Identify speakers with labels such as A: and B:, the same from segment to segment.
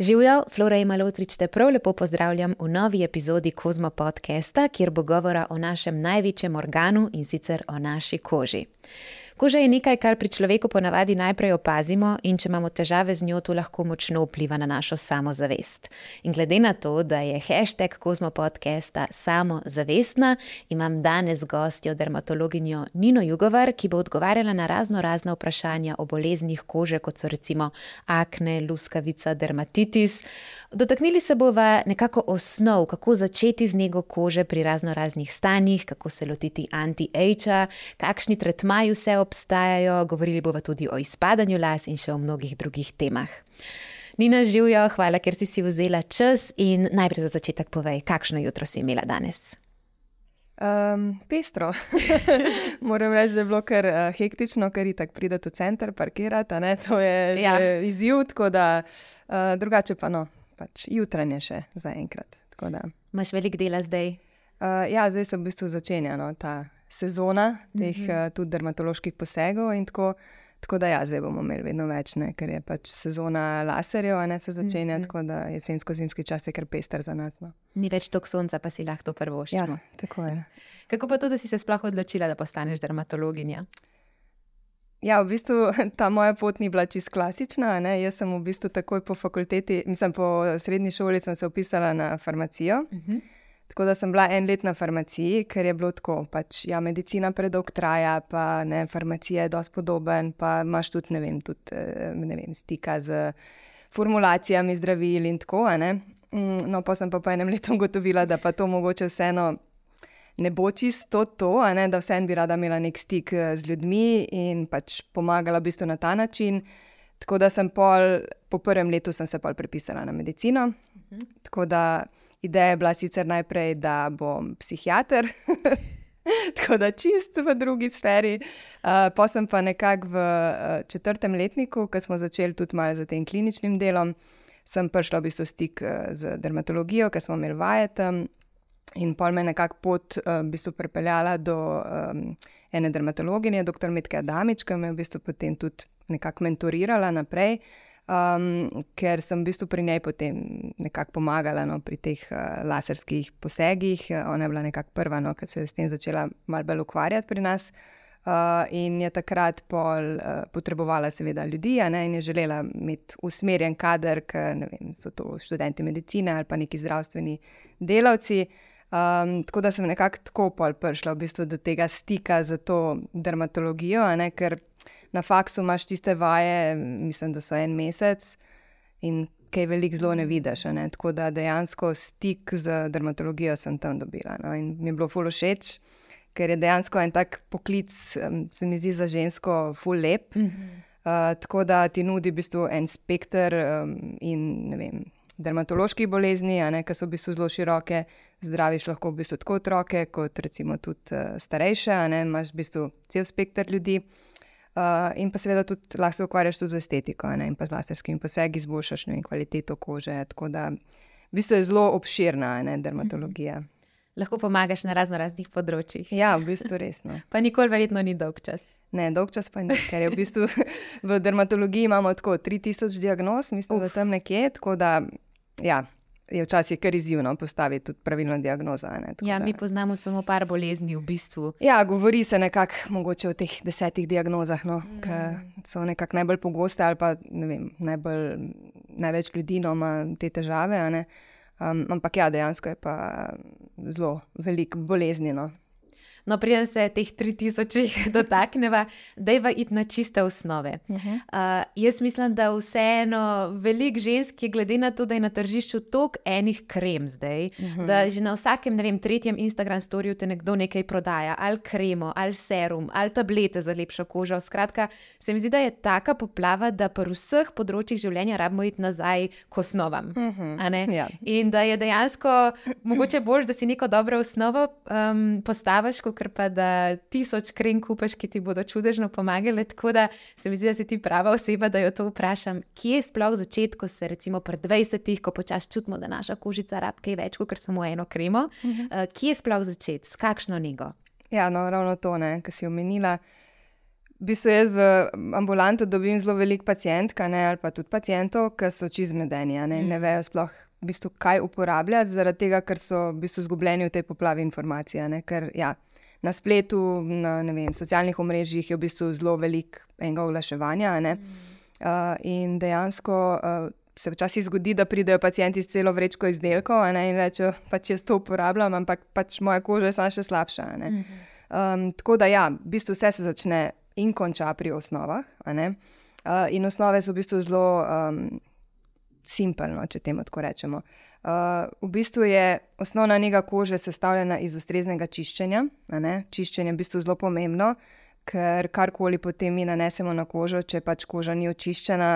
A: Živijo, Flora in Malotrič, te prav lepo pozdravljam v novi epizodi Kozmo podcasta, kjer bo govora o našem največjem organu in sicer o naši koži. Koža je nekaj, kar pri človeku ponavadi najprej opazimo, in če imamo težave z njo, to lahko močno vpliva na našo samozavest. In glede na to, da je hashtag Kozmo podcasta samozavestna, imam danes gostjo dermatologinjo Nino Jugovar, ki bo odgovarjala na razno razne vprašanja o boleznih kože, kot so recimo akne, luskavica, dermatitis. Dotaknili se bova nekako osnov, kako začeti z nego kože pri razno raznih stanjih, kako se lotiti anti-age, kakšni tretmaji vse obstajajo, govorili bova tudi o izpadanju las in še o mnogih drugih temah. Nina živijo, hvala, ker si si vzela čas in najprej za začetek povej, kakšno jutro si imela danes.
B: Um, pestro. Moram reči, da je bilo kar uh, hektično, ker je tako prideti v center, parkirati. To je ja. izziv, tako da uh, drugače pa no, pač jutranje še za enkrat.
A: Imáš velik dela zdaj?
B: Uh, ja, zdaj se v bistvu začenja no, ta sezona teh mm -hmm. uh, tudi dermatoloških posegov. Tako, tako da ja, zdaj bomo imeli vedno več, ne, ker je pač sezona laserjev, a ne se začenja, mm -hmm. tako da jesensko-zimski čas je kar pester za nas. No.
A: Ni več toliko sonca, pa si lahko to prvo še.
B: Ja, tako je.
A: Kako pa to, da si se sploh odločila, da postaneš dermatologinja?
B: Ja, v bistvu ta moja pot ni bila čist klasična. Ne? Jaz sem v bistvu takoj po fakulteti, mislim, po srednji šoli, sem se upisala na farmacijo. Uh mhm. -huh. Tako da sem bila en let na farmaciji, ker je bilo tako, pač ja, medicina predolgo traja, pa ne, farmacija je dosti podoben, pa imaš tudi, ne vem, tudi, eh, ne vem, stika z formulacijami zdravil in tako. Mm, no, pa sem pa po enem letu ugotovila, da pa to mogoče vseeno ne bo čisto to, ne, da vseeno bi rada imela nek stik eh, z ljudmi in pač pomagala v bistvu na ta način. Tako da sem pol, po prvem letu sem se pol prepisala na medicino. Uh -huh. Tako da ideja je bila sicer najprej, da bom psihiater. Tako da čist v drugi sferi. Uh, pa sem pa nekako v uh, četrtem letniku, ko smo začeli tudi malo z tem kliničnim delom, sem prišla v bistvu stik uh, z dermatologijo, ker smo imeli vajetem. In pol me je nekako pot uh, v bistvu pripeljala do um, ene dermatologinje, dr. Medke Adamič, ki me je v bistvu potem tudi nekako mentorirala naprej, um, ker sem v bistvu pri njej potem nekako pomagala no, pri teh uh, laserskih posegih. Ona je bila nekako prva, no, ki se je s tem začela malo bolj ukvarjati pri nas. Uh, in je takrat pol, uh, potrebovala, seveda, ljudi, ne, in je želela imeti usmerjen kader, ker so to študenti medicine ali pa neki zdravstveni delavci. Um, tako da sem nekako tako pol prišla v bistvu do tega stika z to dermatologijo, ne, ker na faksu imaš tiste vaje, mislim, da so en mesec in kaj veliko zelo ne vidiš. Ne. Tako da dejansko stik z dermatologijo sem tam dobila. No, in mi je bilo fulo všeč, ker je dejansko en tak poklic, se mi zdi za žensko, full lep. Mm -hmm. uh, tako da ti nudi v bistvu en spekter um, in ne vem dermatoloških bolezni, ki so v bistvu zelo široke, zdraviš lahko v bistvu tako otroke, kot recimo tudi uh, starejše, imaš v bistvu cel spekter ljudi. Uh, in pa seveda tudi lahko se ukvarjaš tudi z estetiko ne? in pa z laserskimi posegi, izboljšaš vem, kvaliteto kože. Tako da v bistvu je zelo obširna ne, dermatologija.
A: Lahko pomagaš na razno raznih področjih.
B: Ja, v bistvu resno.
A: pa nikoli verjetno ni dolg čas.
B: Ne, dolg čas pa ni, ker je v bistvu v dermatologiji imamo tako 3000 diagnoz, mislim, Uf. da tam nekje. Tako da ja, je včasih kar izjivno postaviti tudi pravilno diagnozo.
A: Ja, da... mi poznamo samo par bolezni v bistvu.
B: Ja, govori se nekako mogoče o teh desetih diagnozah, no, mm. ki so nekako najbolj pogoste ali pa ne vem, najbolj, največ ljudi no, ima te težave. Um, ampak ja, dejansko je pa zelo veliko bolezni. No.
A: No, preden se teh 3000 dotakneva, da je iti na čiste osnove. Uh -huh. uh, jaz mislim, da vseeno veliko žensk je, glede na to, da je na tržišču toliko enih krem zdaj, uh -huh. da že na vsakem, ne vem, tretjem Instagram storju te nekdo nekaj prodaja, ali kremo, ali serum, ali tablete za lepšo kožo. Skratka, se mi zdi, da je taka poplava, da pri vseh področjih življenja rabimo iti nazaj k osnovam. Uh -huh. ja. In da je dejansko mogoče bolj, da si neko dobro osnovo um, postaviš ker pa da tisoč kren kupaš, ki ti bodo čudežno pomagali. Tako da se mi zdi, da si ti prava oseba, da jo to vprašam. Kje je sploh začetek, ko se recimo pred 20-ih, ko počasi čutimo, da naša kožica rab kaj več kot samo eno kremo? Uh -huh. uh, kje je sploh začetek, s kakšno nego?
B: Ja, no, ravno to, kar si omenila. v bistvu jaz v ambulantu dobim zelo veliko pacijentk, ali pa tudi pacijentov, ki so čizmedeni, ne, mm. ne vejo sploh, v bistvu, kaj uporabljati, zaradi tega, ker so v bistvu izgubljeni v tej poplavi informacij. Ker ja, na spletu, na vem, socialnih omrežjih je v bistvu zelo veliko enega oglaševanja. Mm. Uh, in dejansko uh, se včasih zgodi, da pridejo pacijenti s celo vrečko izdelkov ne, in rečejo, pač jaz to uporabljam, ampak pač moja koža je samo še slabša. Um, tako da, ja, v bistvu vse se začne in konča pri osnovah. Uh, in osnove so v bistvu zelo um, simpelno, če temu tako rečemo. Uh, v bistvu je osnovna njega kože sestavljena iz ustreznega čiščenja. Čiščenje je v bistvu zelo pomembno, ker karkoli potem mi nanesemo na kožo, če pač koža ni očiščena,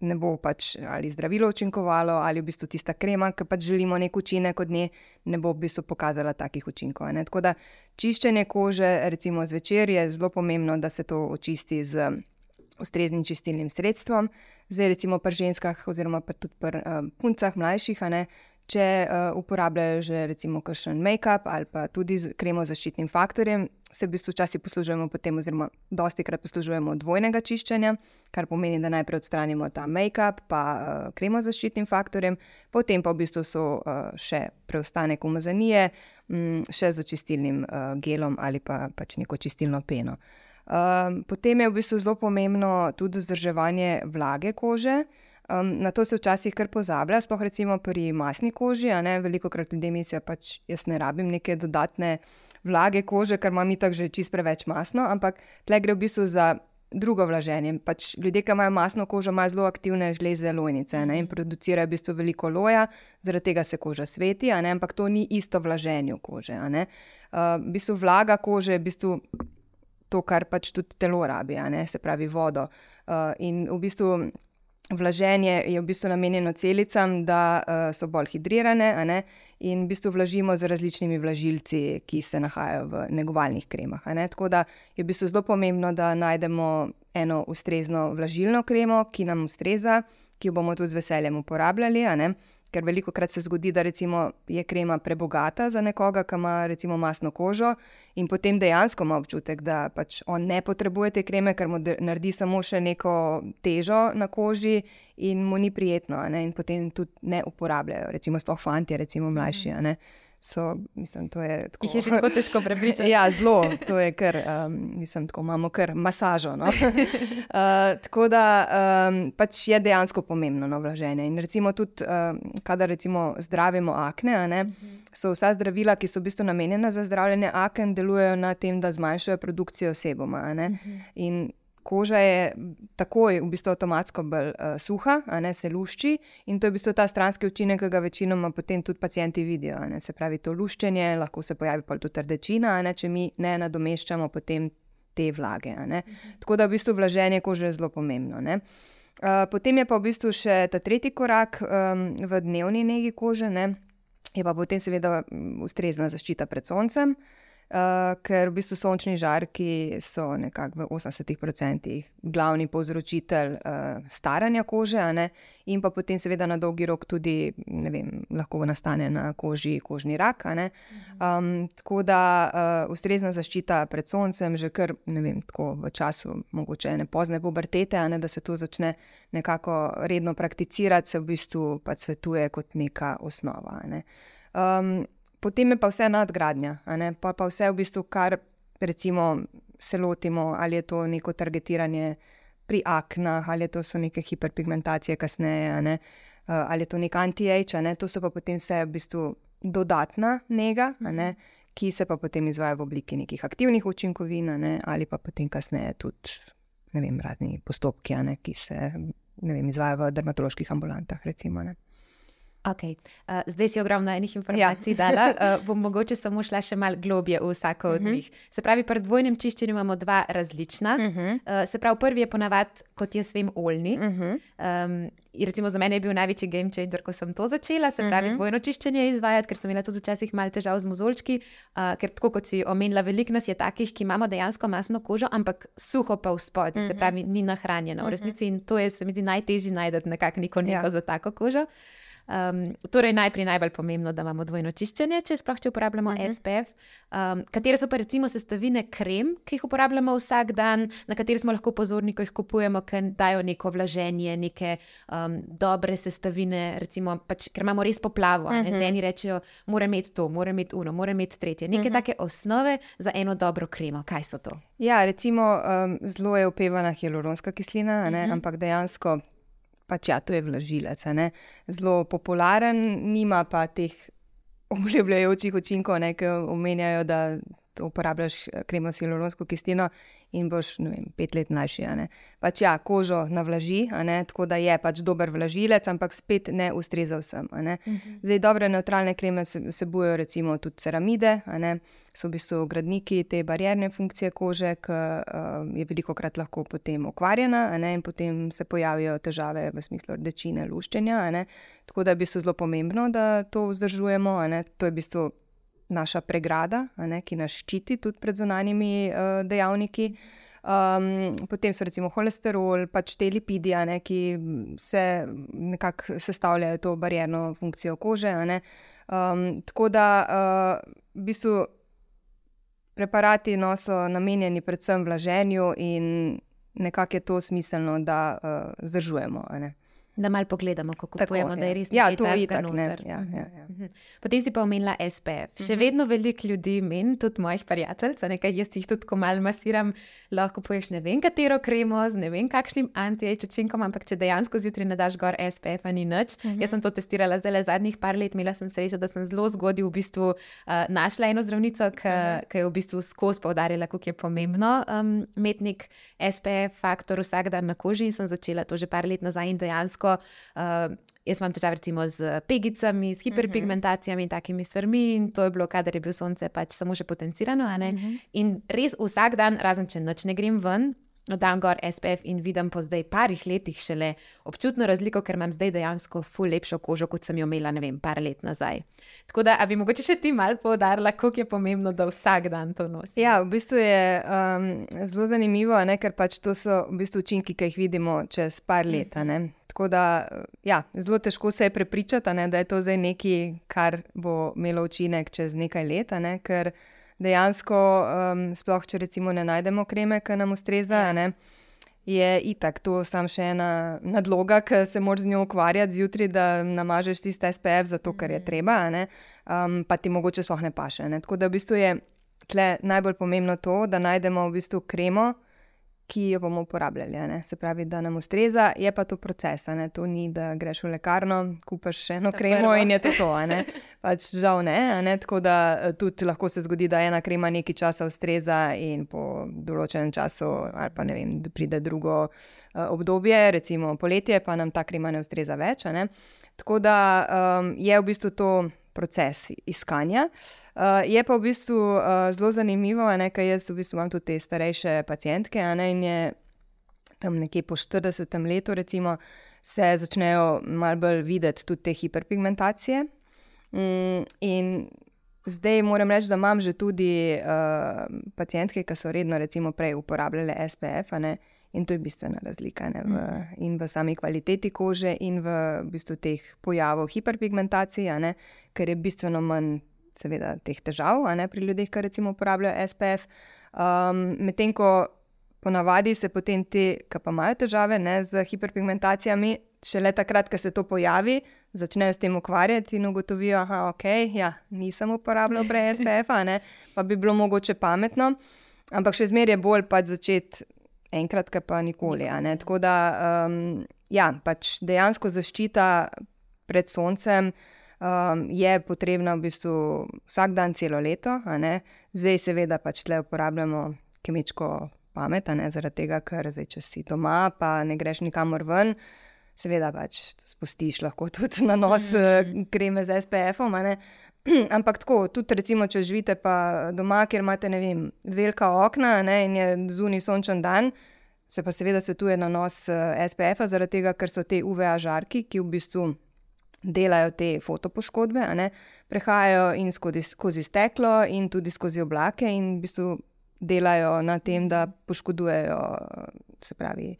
B: ne bo pač ali zdravilo učinkovalo, ali v bistvu tista krema, ki pač želimo nek učinek od nje, ne bo v bistvu pokazala takih učinkov. Ne? Tako da čiščenje kože, recimo zvečer, je zelo pomembno, da se to očisti z ustreznim čistilnim sredstvom. Zdaj, recimo pri ženskah, oziroma tudi pri uh, puncah mlajših, ne, če uh, uporabljajo že recimo kakšen make-up ali pa tudi kremo z zaščitnim faktorjem, se v bistvu včasih poslužujemo potem, oziroma dosti krat poslužujemo dvojnega čiščenja, kar pomeni, da najprej odstranimo ta make-up, pa uh, kremo z zaščitnim faktorjem, potem pa v bistvu so uh, še preostanek umazanije, um, še z očistilnim uh, gelom ali pa pač neko čistilno peno. Um, potem je v bistvu zelo pomembno tudi vzdrževanje vlage kože. Um, na to se včasih kar pozablja, sploh recimo pri masni koži. Veliko krat ljudje mislijo, da pač jaz ne rabim neke dodatne vlage kože, ker imam tako že čist preveč masno, ampak tle gre v bistvu za drugo vlaženje. Pač ljudje, ki imajo masno kožo, imajo zelo aktivne žleze lojnice ne? in producirajo v bistvu veliko loja, zaradi tega se koža sveti, ampak to ni isto vlaženje kože. Uh, v bistvu vlaga kože je v bistvu. To, kar pač tudi telo rabi, se pravi vodo. Uh, in v bistvu Vlaženje je v bistvu namenjeno celicam, da uh, so bolj hidrirane in v bistvu vlažimo z različnimi vlažilci, ki se nahajajo v negovalnih kremah. Tako da je v bistvu zelo pomembno, da najdemo eno ustrezno vlažilno kremo, ki nam ustreza, ki jo bomo tudi z veseljem uporabljali. Ker veliko krat se zgodi, da je krema prebogata za nekoga, ki ima recimo masno kožo, in potem dejansko ima občutek, da pač on ne potrebuje te kreme, ker mu naredi samo še neko težo na koži in mu ni prijetno, in potem tudi ne uporabljajo, recimo sploh fanti, recimo mlajši. Mm so, mislim, to je tako.
A: Jih je že tako težko prepričati.
B: ja, zelo, to je kar, um, mislim, tako imamo kar masažo. No? uh, tako da um, pač je dejansko pomembno no, vlaženje. In recimo tudi, um, kadar recimo zdravimo akne, ne, mhm. so vsa zdravila, ki so v bistvu namenjena za zdravljenje aken, delujejo na tem, da zmanjšajo produkcijo oseboma. Mhm. In koža je takoj, v bistvu, avtomatsko bolj uh, suha, ne, se lušči in to je v bistvu ta stranski učinek, ki ga večinoma potem tudi pacijenti vidijo. Ne, se pravi, to luščenje, lahko se pojavi pa tudi rdečina, ne, če mi ne nadomeščamo potem te vlage. Mhm. Tako da v bistvu vlaženje kože je zelo pomembno. Ne. Uh, potem je pa v bistvu še ta tretji korak um, v dnevni negi kože, ne, je pa potem seveda ustrezna zaščita pred soncem. Uh, ker v bistvu sončni žarki so nekako v 80% glavni povzročitelj uh, staranja kože, in pa potem, seveda, na dolgi rok tudi vem, lahko nastane na koži kožni rak. Um, tako da uh, ustrezna zaščita pred soncem, že kar vem, v času mogoče ne pozne pubertete, ne, da se to začne nekako redno prakticirati, se v bistvu pa svetuje kot neka osnova. Ne. Um, potem je pa vse nadgradnja, pa, pa vse v bistvu, kar recimo se lotimo, ali je to neko targetiranje pri aknah, ali to so neke hiperpigmentacije kasneje, ne? ali je to nek anti-age, ne? to so pa potem vse v bistvu dodatna njega. Ki se pa potem izvaja v obliki nekih aktivnih učinkovin, ne, ali pa potem kasneje tudi vem, razni postopki, ne, ki se vem, izvajajo v dermatoloških ambulantah. Recimo,
A: Okay. Uh, zdaj si ogromno enih informacij ja. dala. Uh, bom mogoče samo šla še malo globje v vsako od uh mhm. -huh. njih. Se pravi, pri dvojnem čiščenju imamo dva različna. Uh -huh. uh, se pravi, prvi je ponavadi, kot jaz vem, oljni. Uh -huh. um, recimo za mene je bil največji game changer, ko sem to začela, se pravi, uh -huh. dvojno čiščenje izvajati, ker sem imela tudi včasih malo težav z mozolčki. Uh, ker tako kot si omenila, veliko nas je takih, ki imamo dejansko masno kožo, ampak suho pa v spodnji, uh -huh. se pravi, ni nahranjeno v resnici. In to je, se mi zdi, najtežje najti nekako neko neko ja. za tako kožo. Um, torej, najprej najbolj pomembno, da imamo dvojno čiščenje, če sploh če uporabljamo uh -huh. SPF. Um, katere so pa recimo sestavine krem, ki jih uporabljamo vsak dan, na katere smo lahko pozorni, ko jih kupujemo, ker dajo neko vlaženje, neke um, dobre sestavine, recimo, pač, ker imamo res poplavo. Uh -huh. Zdaj eni rečejo, mora imeti to, mora imeti uno, mora imeti tretje. Neke uh -huh. take osnove za eno dobro kremo. Kaj so to?
B: Ja, recimo, um, zelo je upevana hialuronska kislina, uh -huh. ampak dejansko pač ja, to je vlažilec, zelo popularen, nima pa teh obljubljajočih učinkov, ki omenjajo, da uporabljaš eh, kremo s hialuronsko kislino in boš vem, pet let mlajši. Pač ja, kožo navlaži, tako da je pač dober vlažilec, ampak spet ne ustreza vsem. Ne? Uh mhm. -huh. Zdaj, dobre neutralne kreme vsebujejo recimo tudi ceramide, so v bistvu gradniki te barjerne funkcije kože, ki uh, je veliko krat lahko potem okvarjena in potem se pojavijo težave v smislu rdečine, luščenja. Tako da je v bistvu zelo pomembno, da to vzdržujemo. To je v bistvu naša pregrada, ne, ki nas ščiti tudi pred zunanjimi uh, dejavniki. Um, potem so recimo holesterol, pač te lipidi, ne, ki se nekako sestavljajo to barjerno funkcijo kože. Um, tako da uh, v bistvu preparati no, so namenjeni predvsem vlaženju in nekako je to smiselno, da uh, vzdržujemo.
A: Da malo pogledamo, kako kupujemo,
B: Tako,
A: da je res
B: ja, to je tako. Ja, ja, ja.
A: Mhm. Potem si pa omenila SPF. Še mhm. vedno veliko ljudi meni, tudi mojih prijateljev, nekaj jaz jih tudi, ko malo masiram, lahko poješ ne vem katero kremo z ne vem kakšnim anti-age učinkom, ampak če dejansko zjutraj ne daš gor SPF, ni nič. Mhm. Jaz sem to testirala zdaj le zadnjih par let, imela sem srečo, da sem zelo zgodaj v bistvu uh, našla eno zdravnico, ki mhm. je v bistvu skozi poudarjala, kako je pomembno um, imeti nek SPF faktor vsak dan na koži in sem začela to že par let nazaj in dejansko uh, jaz imam težave recimo z pegicami, s hiperpigmentacijami in takimi stvarmi, in to je bilo, kadar je bil sonce, pač samo še potencirano. Uh mhm. -huh. In res vsak dan, razen če noč ne grem ven, dam gor SPF in vidim po zdaj parih letih šele občutno razliko, ker imam zdaj dejansko ful lepšo kožo, kot sem jo imela, ne vem, par let nazaj. Tako da, bi mogoče še ti mal povdarila, kako je pomembno, da vsak dan to nosi.
B: Ja, v bistvu je um, zelo zanimivo, ne? ker pač to so v bistvu učinki, ki jih vidimo čez par let. Tako da, ja, zelo težko se je prepričati, ne, da je to zdaj nekaj, kar bo imelo učinek čez nekaj let, ne, ker dejansko, um, sploh če recimo ne najdemo kreme, ki nam ustreza, ja. ne, je itak to samo še ena nadloga, ki se moraš z njo ukvarjati zjutraj, da namažeš tiste SPF, zato ker je mhm. treba, ne, um, pa ti mogoče sploh ne paše. Ne. Tako da v bistvu je tle najbolj pomembno to, da najdemo v bistvu kremo ki jo bomo uporabljali. Ne? Se pravi, da nam ustreza, je pa to proces. Ne? To ni, da greš v lekarno, kupaš še eno kremo in je to to. pač žal ne, ne. Tako da eh, tudi lahko se zgodi, da ena krema nekaj časa ustreza in po določenem času, ali pa ne vem, pride drugo uh, obdobje, recimo poletje, pa nam ta krema ne ustreza več. Ne? Tako da um, je v bistvu to proces iskanja. Uh, je pa v bistvu uh, zelo zanimivo, ker jaz v bistvu imam tudi te starejše pacijentke ne, in je tam nekje po 40 letu, recimo, se začnejo malo bolj videti tudi te hiperpigmentacije. Mm, in zdaj moram reči, da imam že tudi uh, pacijentke, ki so redno, recimo, prej uporabljale SPF. Ne, In to je bistvena razlika ne, v, mm. in v sami kvaliteti kože, in v, v bistvu teh pojavov hiperpigmentacije, ne, ker je bistveno manj, seveda, teh težav ne, pri ljudeh, ki recimo uporabljajo SPF. Um, Medtem ko ponavadi se potem ti, ki pa imajo težave ne, z hiperpigmentacijami, šele takrat, ko se to pojavi, začnejo s tem ukvarjati in ugotovijo, da okay, ja, nisem uporabljal brez SPF-a, pa bi bilo mogoče pametno. Ampak še zmeraj je bolj pač začeti enkrat, pa nikoli. Tako da um, ja, pač dejansko zaščita pred soncem um, je potrebna v bistvu vsak dan, celo leto. Zdaj, seveda, pač tle uporabljamo kemičko pamet, zaradi tega, ker zdaj, če si doma, pa ne greš nikamor ven. Seveda, pač spustiš lahko tudi na nos mm. kreme z SPF-om, Ampak tako, tudi recimo, če živite doma, kjer imate vem, velika okna ne, in je zunaj sončen dan, se pa seveda svetuje na nos eh, SPF-a, zaradi tega, ker so te UVA žarki, ki v bistvu delajo te fotopoškodbe, ne, prehajajo in skozi, skozi steklo, in tudi skozi oblake, in v bistvu delajo na tem, da poškodujejo se pravi,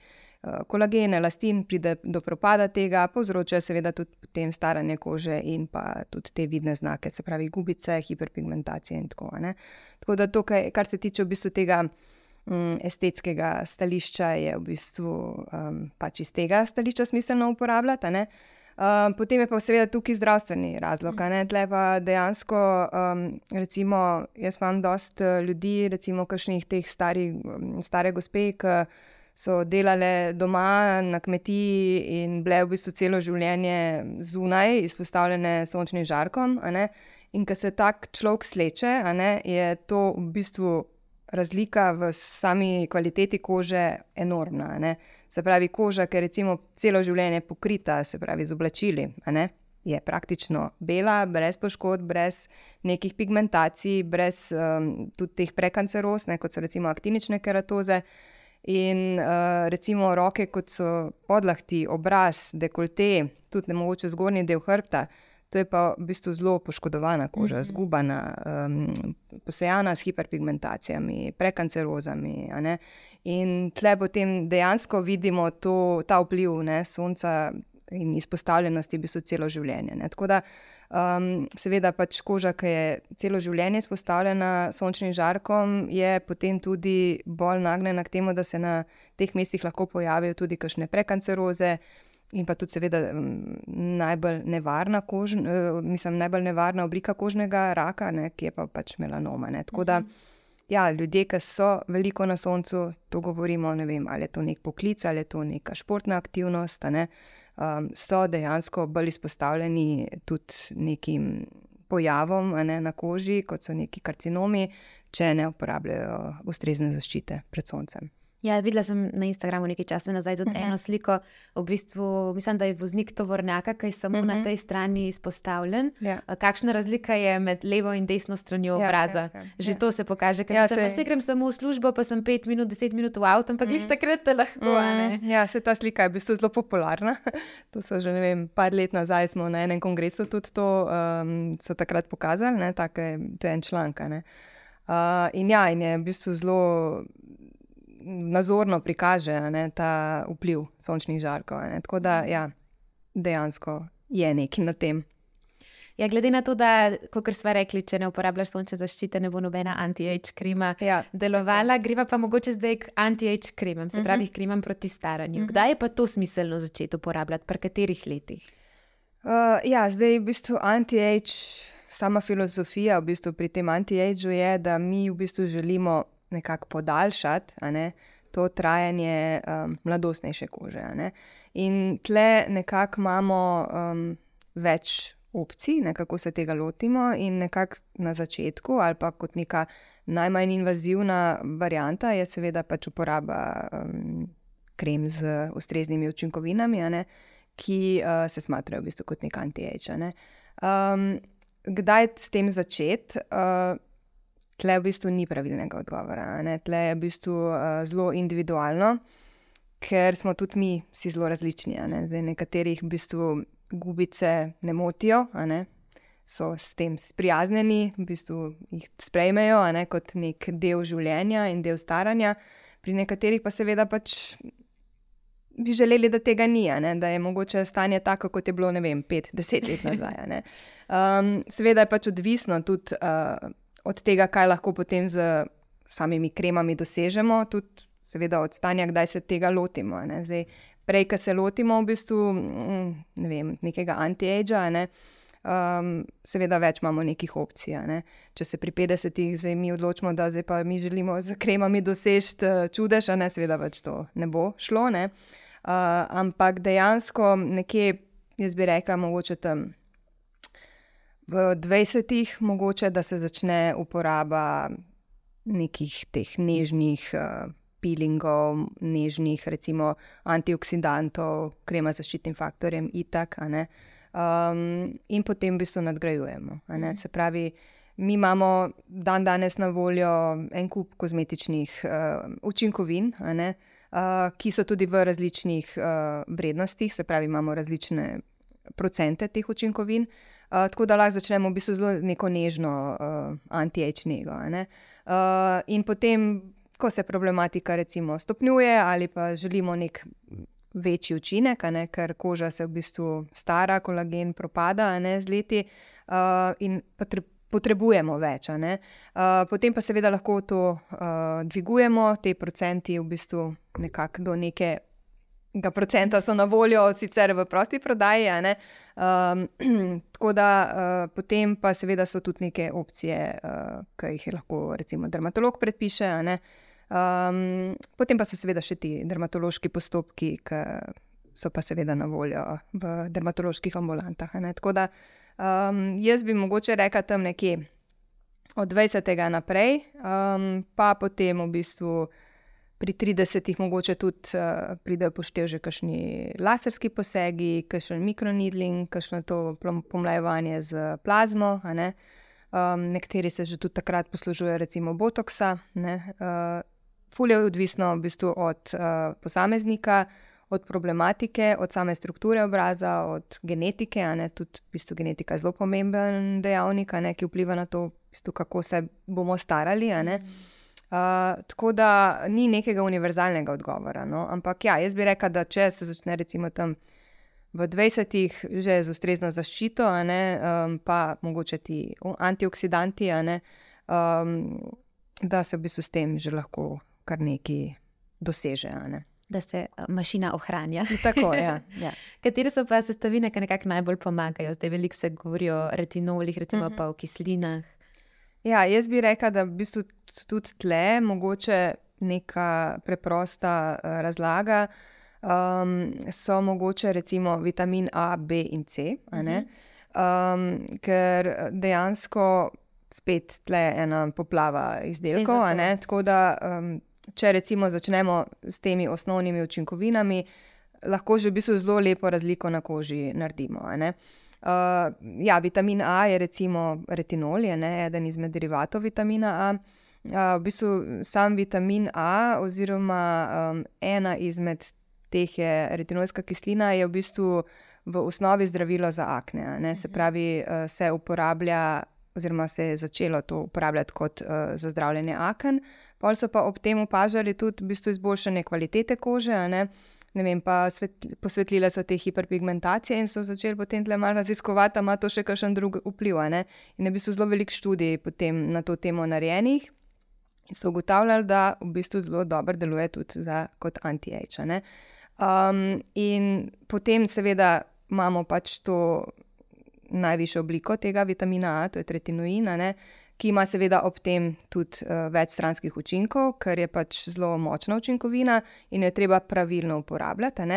B: kolagene, elastin, pride do propada tega, povzroča seveda tudi staranje kože in pa tudi te vidne znake, se pravi gubice, hiperpigmentacije in tako naprej. Tako da tukaj, kar se tiče v bistvu tega um, estetskega stališča, je v bistvu um, pač iz tega stališča smiselno uporabljati. Um, potem je pa seveda tukaj zdravstveni razlog. Tle pa dejansko, um, recimo, jaz imam dosta eh, ljudi, recimo, kakšnih teh starih, stare gospe, ki so delale doma na kmetiji in bile v bistvu celo življenje zunaj, izpostavljene sončnim žarkom. In ko se tak človek sleče, ne, je to v bistvu razlika v sami kvaliteti kože enormna. Ne. Se pravi, koža, ki je recimo celo življenje pokrita, se pravi z oblačili, je praktično bela, brez poškodb, brez nekih pigmentacij, brez um, tudi teh prekanceroz, ne, kot so recimo aktinične keratoze. In uh, recimo roke, kot so podlahti, obraz, dekolte, tudi ne mogoče zgornji del hrbta, to je pa v bistvu zelo poškodovana koža, mm -hmm. zgubana, um, posejana s hiperpigmentacijami, prekancerozami. In tle potem dejansko vidimo to, ta vpliv ne, sonca in izpostavljenosti v bistvu celo življenje. Ne. Tako da, um, seveda, pač koža, ki je celo življenje izpostavljena sončnim žarkom, je potem tudi bolj nagnjena k temu, da se na teh mestih lahko pojavijo tudi kakšne prekanceroze. In pa tudi, seveda, najbolj nevarna, kož, mislim, najbolj nevarna oblika kožnega raka, ne, ki je pa pač melanoma. Ne. Tako da, ja, ljudje, ki so veliko na soncu, to govorimo, ne vem, ali je to nek poklic ali je to neka športna aktivnost. Ne, um, so dejansko bolj izpostavljeni tudi nekim pojavom ne, na koži, kot so neki karcinomi, če ne uporabljajo ustrezne zaščite pred soncem.
A: Ja, videla sem na Instagramu nekaj časa nazaj tudi uh -huh. eno sliko. V bistvu, mislim, da je voznik tovornjaka, ki je samo uh -huh. na mhm. tej strani izpostavljen. Ja. Kakšna razlika je med levo in desno stranjo ja, obraza? Ja, ja, ja. Že ja. to se pokaže, ker ja, sem se grem samo v službo, pa sem pet minut, deset minut v avtu, ampak uh -huh. takrat lahko. Uh -huh.
B: Ja, se ta slika je v bistvu zelo popularna. to so že ne vem, par let nazaj smo na enem kongresu tudi to um, takrat pokazali, ne, take, to je en članek. Uh, in ja, in je v bistvu zelo nazorno prikaže ne, ta vpliv sončnih žarkov. Ne. Tako da, ja, dejansko je nekaj na tem.
A: Ja, glede na to, da, kot smo rekli, če ne uporabljaš sončne zaščite, ne bo nobena anti-age krema ja. delovala, greva pa mogoče zdaj k anti-age kremam, se uh -huh. pravi, kremam proti staranju. Uh -huh. Kdaj je pa to smiselno začeti uporabljati, pri katerih letih?
B: Uh, ja, zdaj v bistvu anti-age, sama filozofija v bistvu pri tem anti-ageu je, da mi v bistvu želimo nekako podaljšati ne, to trajanje um, mladostnejše kože. In tle nekako imamo um, več opcij, ne, kako se tega lotimo, in nekako na začetku, ali pa kot neka najmanj invazivna varianta, je seveda pač uporaba um, krem z ustreznimi učinkovinami, ne, ki uh, se smatrajo v bistvu kot nek anti-age. Ne. Um, kdaj s tem začeti? Uh, tle v bistvu ni pravilnega odgovora. Ne? Tle je v bistvu uh, zelo individualno, ker smo tudi mi vsi zelo različni. Ne? Zdaj, nekaterih v bistvu gubice ne motijo, ne? so s tem sprijaznjeni, v bistvu jih sprejmejo ne? kot nek del življenja in del staranja, pri nekaterih pa seveda pač. Bi želeli, da tega ni, ne? da je mogoče stanje tako, kot je bilo, ne vem, pet, deset let nazaj. Um, seveda je pač odvisno tudi uh, od tega, kaj lahko potem z samimi kremami dosežemo, tudi seveda od stanja, kdaj se tega lotimo. Zdaj, prej, ko se lotimo v bistvu mm, ne vem, nekega anti-agea, ne, um, seveda več imamo nekih opcij. Ne. Če se pri 50-ih zdaj mi odločimo, da zdaj pa mi želimo z kremami doseči uh, čudež, ne, seveda več to ne bo šlo. Ne. Uh, ampak dejansko nekje, jaz bi rekla, mogoče tam v 20-ih, mogoče da se začne uporaba nekih teh nežnih uh, peelingov, nežnih, recimo antioksidantov, krema z zaščitnim faktorjem, itak. Um, in potem v bistvu nadgrajujemo. Se pravi, mi imamo dan danes na voljo en kup kozmetičnih uh, učinkovin. Uh, ki so tudi v različnih uh, vrednostih, se pravi, imamo različne procente teh učinkovin, uh, Uh, tako da lahko začnemo v bistvu zelo neko nežno uh, anti-age nego. Uh, in potem, ko se problematika recimo stopnjuje ali pa želimo nek večji učinek, ne, ker koža se v bistvu stara, kolagen propada ne, z leti uh, in potrebujemo več. Uh, potem pa seveda lahko to uh, dvigujemo, te procenti v bistvu nekako do neke. Ga procenta so na voljo, sicer v prosti prodaji, um, tako da uh, potem pa seveda so tudi neke opcije, uh, ki jih lahko recimo dermatolog predpiše. Um, potem pa so seveda še ti dermatološki postopki, ki so pa seveda na voljo v dermatoloških ambulantah. Tako da um, jaz bi mogoče rekla tam nekje od 20. naprej, um, pa potem v bistvu. Pri 30-ih mogoče tudi uh, pridejo poštev že kakšni laserski posegi, kakšen mikronidling, kakšno to pomlajevanje z plazmo. Ne? Um, nekateri se že tudi takrat poslužujejo, recimo, botoksa. Uh, fulje odvisno v bistvu od uh, posameznika, od problematike, od same strukture obraza, od genetike. Tudi v bistvu genetika je zelo pomemben dejavnik, ne, ki vpliva na to, v bistvu, kako se bomo starali. Uh, tako da ni nekega univerzalnega odgovora. No? Ampak ja, jaz bi rekel, da če se začne recimo tam. V 20-ih že z ustrezno zaščito, ne, um, pa mogoče ti antioksidanti, ne, um, da se v bistvu s tem že lahko kar nekaj doseže. Ne?
A: Da se eh, mašina ohranja.
B: Tako, ja, ja.
A: Katere so pa sestavine, ki nekako najbolj pomagajo? Zdaj veliko se govori o retinolih, recimo uh mhm. -huh. pa o kislinah.
B: Ja, jaz bi rekla, da v bistvu tudi tle mogoče neka preprosta uh, razlaga. Um, so mogoče recimo vitamin A, B in C, uh -huh. um, ker dejansko spet tle ena poplava izdelkov. Tako da um, če recimo začnemo s temi osnovnimi učinkovinami, lahko že v bistvu zelo lepo razliko na koži naredimo. Uh, ja, vitamin A je recimo retinol, je ne, eden izmed derivatov vitamina A. Uh, v bistvu sam vitamin A, oziroma um, ena izmed teh je retinolska kislina, je v bistvu v osnovi zdravilo za akne. Ne, se mhm. pravi, uh, se uporablja, oziroma se je začelo to uporabljati kot uh, za zdravljenje aken. Pol so pa ob tem opažali tudi v bistvu izboljšanje kvalitete kože. Ne? Ne vem, pa svet, posvetlile so te hiperpigmentacije in so začeli potem le malo raziskovati, ima to še kakšen drug vpliv. Ne? In je v bistvu zelo veliko študij na to temo narejenih. In so ugotavljali, da v bistvu zelo dobro deluje tudi za, kot anti-age. Um, in potem, seveda, imamo pač to najvišjo obliko tega vitamina A, to je tretinoin, ki ima seveda ob tem tudi uh, več stranskih učinkov, ker je pač zelo močna učinkovina in jo treba pravilno uporabljati.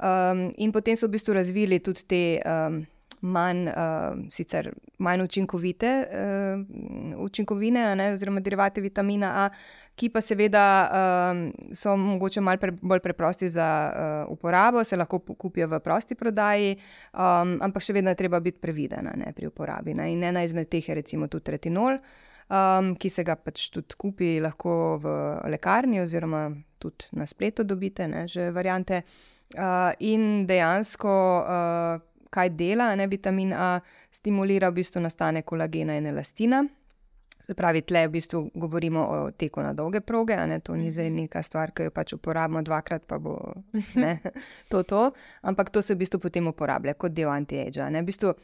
B: Um, in potem so v bistvu razvili tudi te. Um, manj, uh, sicer manj učinkovite uh, učinkovine, ne, oziroma derivate vitamina A, ki pa seveda um, so mogoče malo pre, bolj preprosti za uh, uporabo, se lahko kupijo v prosti prodaji, um, ampak še vedno je treba biti previden pri uporabi. Ne. In ena izmed teh je recimo tudi retinol. Um, ki se ga pač tudi kupi, lahko v lekarni, oziroma tudi na spletu dobite, ne, že variante. Uh, in dejansko, uh, kaj dela, ne vitamin A, stimulira v bistvu nastanek kolagena in elastina. Se pravi, tle v bistvu govorimo o teku na dolge proge, ne, to ni zdaj mhm. neka stvar, ki jo pač uporabimo dvakrat, pa bo ne, to to. Ampak to se v bistvu potem uporablja kot del anti-age. V bistvu,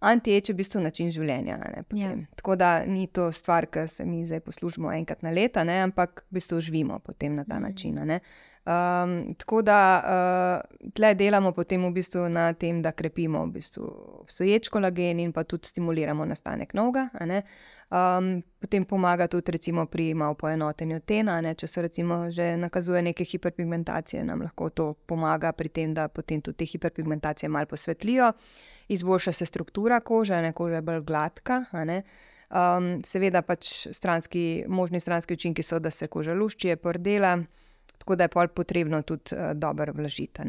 B: anti-age je v bistvu način življenja. Ne, ja. Tako da ni to stvar, ki se mi zdaj poslužimo enkrat na leto, ampak v bistvu živimo potem na ta mhm. način. Ne. Um, tako da uh, tle delamo potem v bistvu na tem, da krepimo v bistvu obstoječ kolagen in pa tudi stimuliramo nastanek novega. Um, potem pomaga tudi recimo, pri malo poenotenju tena, ne? če se recimo že nakazuje neke hiperpigmentacije, nam lahko to pomaga pri tem, da potem tudi te hiperpigmentacije malo posvetlijo, izboljša se struktura kože, ne koža je bolj gladka. Um, seveda pač stranski, možni stranski učinki so, da se koža lušči, je pordela tako da je pol potrebno tudi uh, dobro vlažiti.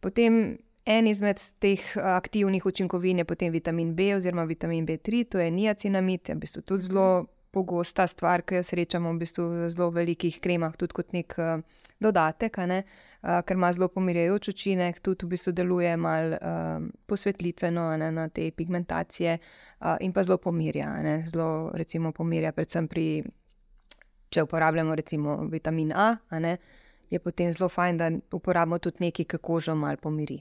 B: Potem en izmed teh uh, aktivnih učinkovin je potem vitamin B oziroma vitamin B3, to je niacinamid, je v bistvu tudi zelo pogosta stvar, ki jo srečamo v bistvu v zelo velikih kremah, tudi kot nek uh, dodatek, ne, uh, ker ima zelo pomirjajoč učinek, tudi v bistvu deluje malo uh, posvetlitveno ne, na te pigmentacije uh, in pa zelo pomirja, ne, zelo recimo pomirja predvsem pri če uporabljamo recimo vitamin A, ne, je potem zelo fajn, da uporabimo tudi nekaj, ki kožo malo pomiri.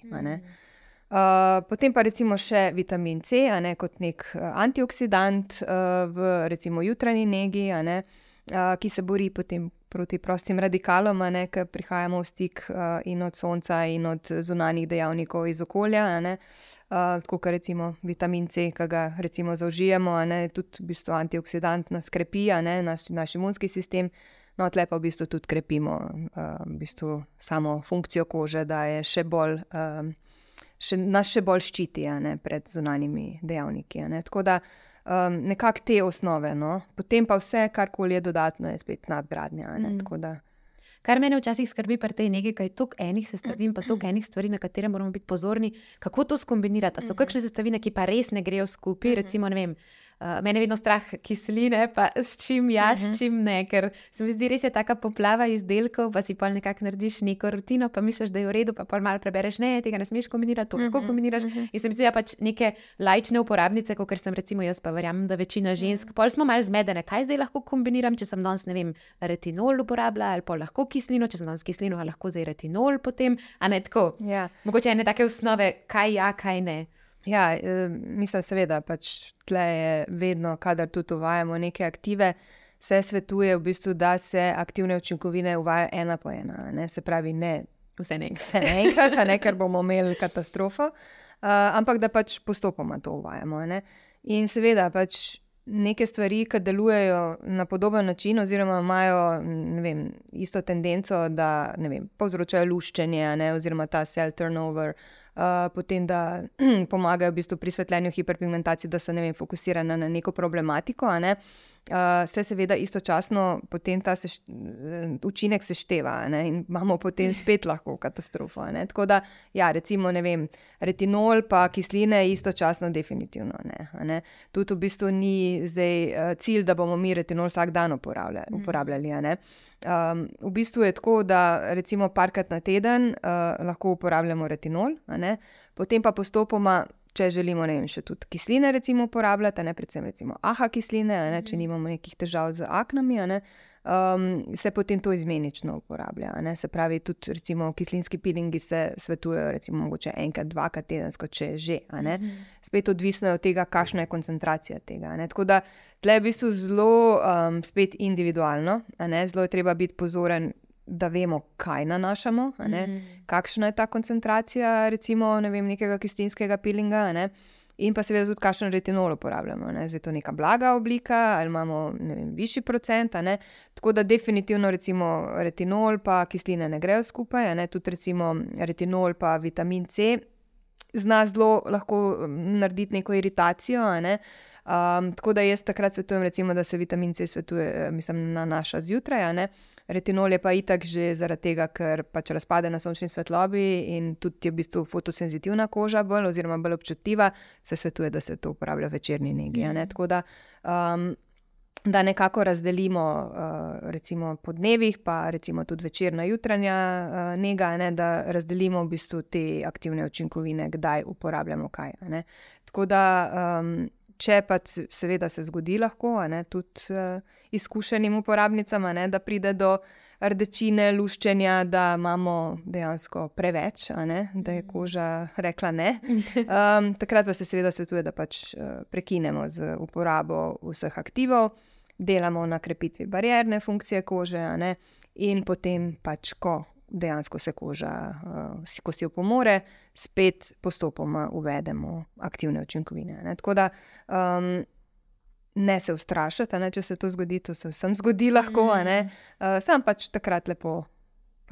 B: Uh, potem pa recimo še vitamin C, ne, kot nek antioksidant uh, v recimo jutranji negi, ne, uh, ki se bori potem proti prostim radikalom, ne, ki prihajamo v stik uh, in od sonca in od zunanjih dejavnikov iz okolja. Ne, uh, kot recimo vitamin C, ki ga recimo zaužijemo, ne, tudi v bistvu antioksidant nas krepi, ne, naš, naš imunski sistem. No, tle pa v bistvu tudi krepimo uh, v bistvu samo funkcijo kože, da je še bolj. Uh, še, nas še bolj ščiti ne, pred zunanjimi dejavniki. Ne. Tako da um, nekako te osnove, no. potem pa vse, kar koli je dodatno, je spet nadgradnja. Mm.
A: Kar mene včasih skrbi pri tej nekaj, kaj je toliko enih sestavin, pa toliko enih stvari, na katere moramo biti pozorni, kako to skombinirati. So mhm. kakšne sestavine, ki pa res ne grejo skupaj, mhm. recimo, ne vem. Uh, mene je vedno strah kisline, pa s čim ja, s mhm. čim ne, ker se mi zdi, res je tako poplava izdelkov, pa si pa nekako narediš neko rutino, pa misliš, da je v redu, pa pa malo prebereš, ne, tega ne smeš kombinirati, to lahko kombiniraš. In se mi zdi, da pač neke lajčne uporabnice, kot sem recimo jaz, pa verjamem, da večina žensk, pol smo malo zmedene, kaj zdaj lahko kombiniram, če sem danes, ne vem, retinol uporabljala ali pa lahko kislino, če sem danes kislino, lahko zdaj retinol potem, a ne tako.
B: Ja.
A: Mogoče ene take osnove, kaj ja, kaj ne.
B: Ja, eh, mislim, seveda, pač tle je vedno, kadar tudi uvajamo neke aktive, se svetuje, v bistvu, da se aktivne učinkovine uvajajo ena po ena. Ne? Se pravi, ne
A: vse
B: naenkrat, ne, ker bomo imeli katastrofo, uh, ampak da pač postopoma to uvajamo. Ne? In seveda, pač neke stvari, ki delujejo na podoben način, oziroma imajo vem, isto tendenco, da vem, povzročajo luščenje, ne, oziroma ta cell turnover, uh, potem da pomagajo v bistvu pri svetljenju hiperpigmentacije, da so ne vem, fokusirane na neko problematiko. Ne. Uh, se seveda istočasno potem ta seš, učinek sešteva ne, in imamo potem spet lahko katastrofo. Ne. Tako da, ja, recimo, vem, retinol pa kisline istočasno, definitivno ne. ne. Tudi v bistvu ni zdaj uh, cilj, da bomo mi retinol vsak dan uporabljali. Mhm. uporabljali um, v bistvu je tako, da recimo parkrat na teden uh, lahko uporabljamo retinol, potem pa postopoma če želimo vem, še tudi kisline recimo, uporabljati, ne predvsem recimo aha kisline, ne, če mhm. nimamo nekih težav z aknami, ne, um, se potem to izmenično uporablja. Ne. Se pravi, tudi recimo kislinski pilingi se svetujejo recimo mogoče enkrat, dvakrat tedensko, če že. Mhm. Spet odvisno je od tega, kakšna je koncentracija tega. Ne. Tako da tle je v bistvu zelo um, spet individualno, zelo je treba biti pozoren da vemo, kaj nanašamo, mm -hmm. kakšna je ta koncentracija, recimo, ne vem, nekega kistinskega pilinga. Ne? In pa seveda tudi, kakšen retinol uporabljamo. Zdaj je to neka blaga oblika ali imamo vem, višji procent. Tako da definitivno recimo retinol in kisline ne grejo skupaj. Tudi recimo retinol in vitamin C zna zelo lahko narediti neko iritacijo. Ne? Um, tako da jaz takrat svetujem, recimo, da se vitamin C svetuje, mislim, na naša zjutraj. Retinol je pa itak že zaradi tega, ker pač razpade na sončni svetlobi in tudi je v bistvu fotosenzitivna koža, bolj, oziroma bolj občutljiva, se svetuje, da se to uporablja v večerni negi. Mm. Tako da, um, da nekako razdelimo, uh, recimo po dnevih, pa recimo tudi večerna, jutranja uh, nega, ne, da razdelimo v bistvu te aktivne učinkovine, kdaj uporabljamo kaj. Tako da. Um, Če pa seveda se zgodi, lahko ne, tudi uh, izkušenim uporabnicam, ne, da pride do rdečine, luščenja, da imamo dejansko preveč, ne, da je koža rekla ne. Um, takrat pa se seveda svetuje, da pač uh, prekinemo z uporabo vseh aktivov, delamo na krepitvi barierne funkcije kože ne, in potem pač, ko dejansko se koža, uh, ko si jo pomore, spet postopoma uvedemo aktivne učinkovine. Ne? Tako da um, ne se ustrašite, ne? če se to zgodi, to se vsem zgodi lahko, mm. uh, sam pač takrat lepo.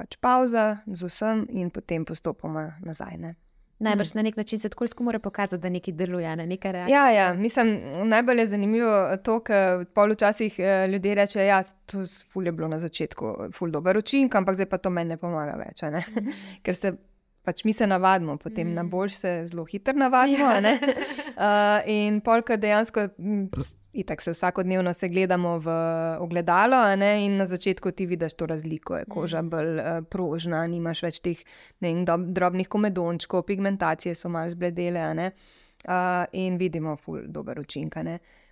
B: Pač pauza z vsem, in potem postopoma nazaj. Ne?
A: Najbrž na nek način se tako lahko mora pokazati, da nekaj deluje, ne nekaj reče.
B: Ja, ja, mislim, najbolj je zanimivo to, ker poločasih eh, ljudje rečejo, ja, je to bilo na začetku ful dobro učinek, ampak zdaj pa to meni ne pomaga več. Ne? Ker se pač mi se navadimo, potem mm. na boljš se zelo hitro navadimo. Ja. uh, in polka dejansko, itak se vsakodnevno se gledamo v ogledalo, in na začetku ti vidiš to razliko, je koža mm. bolj uh, prožna, nimaš več teh vem, drobnih komedončkov, pigmentacije so malo zbledele. Uh, in vidimo, ful, dober učinek.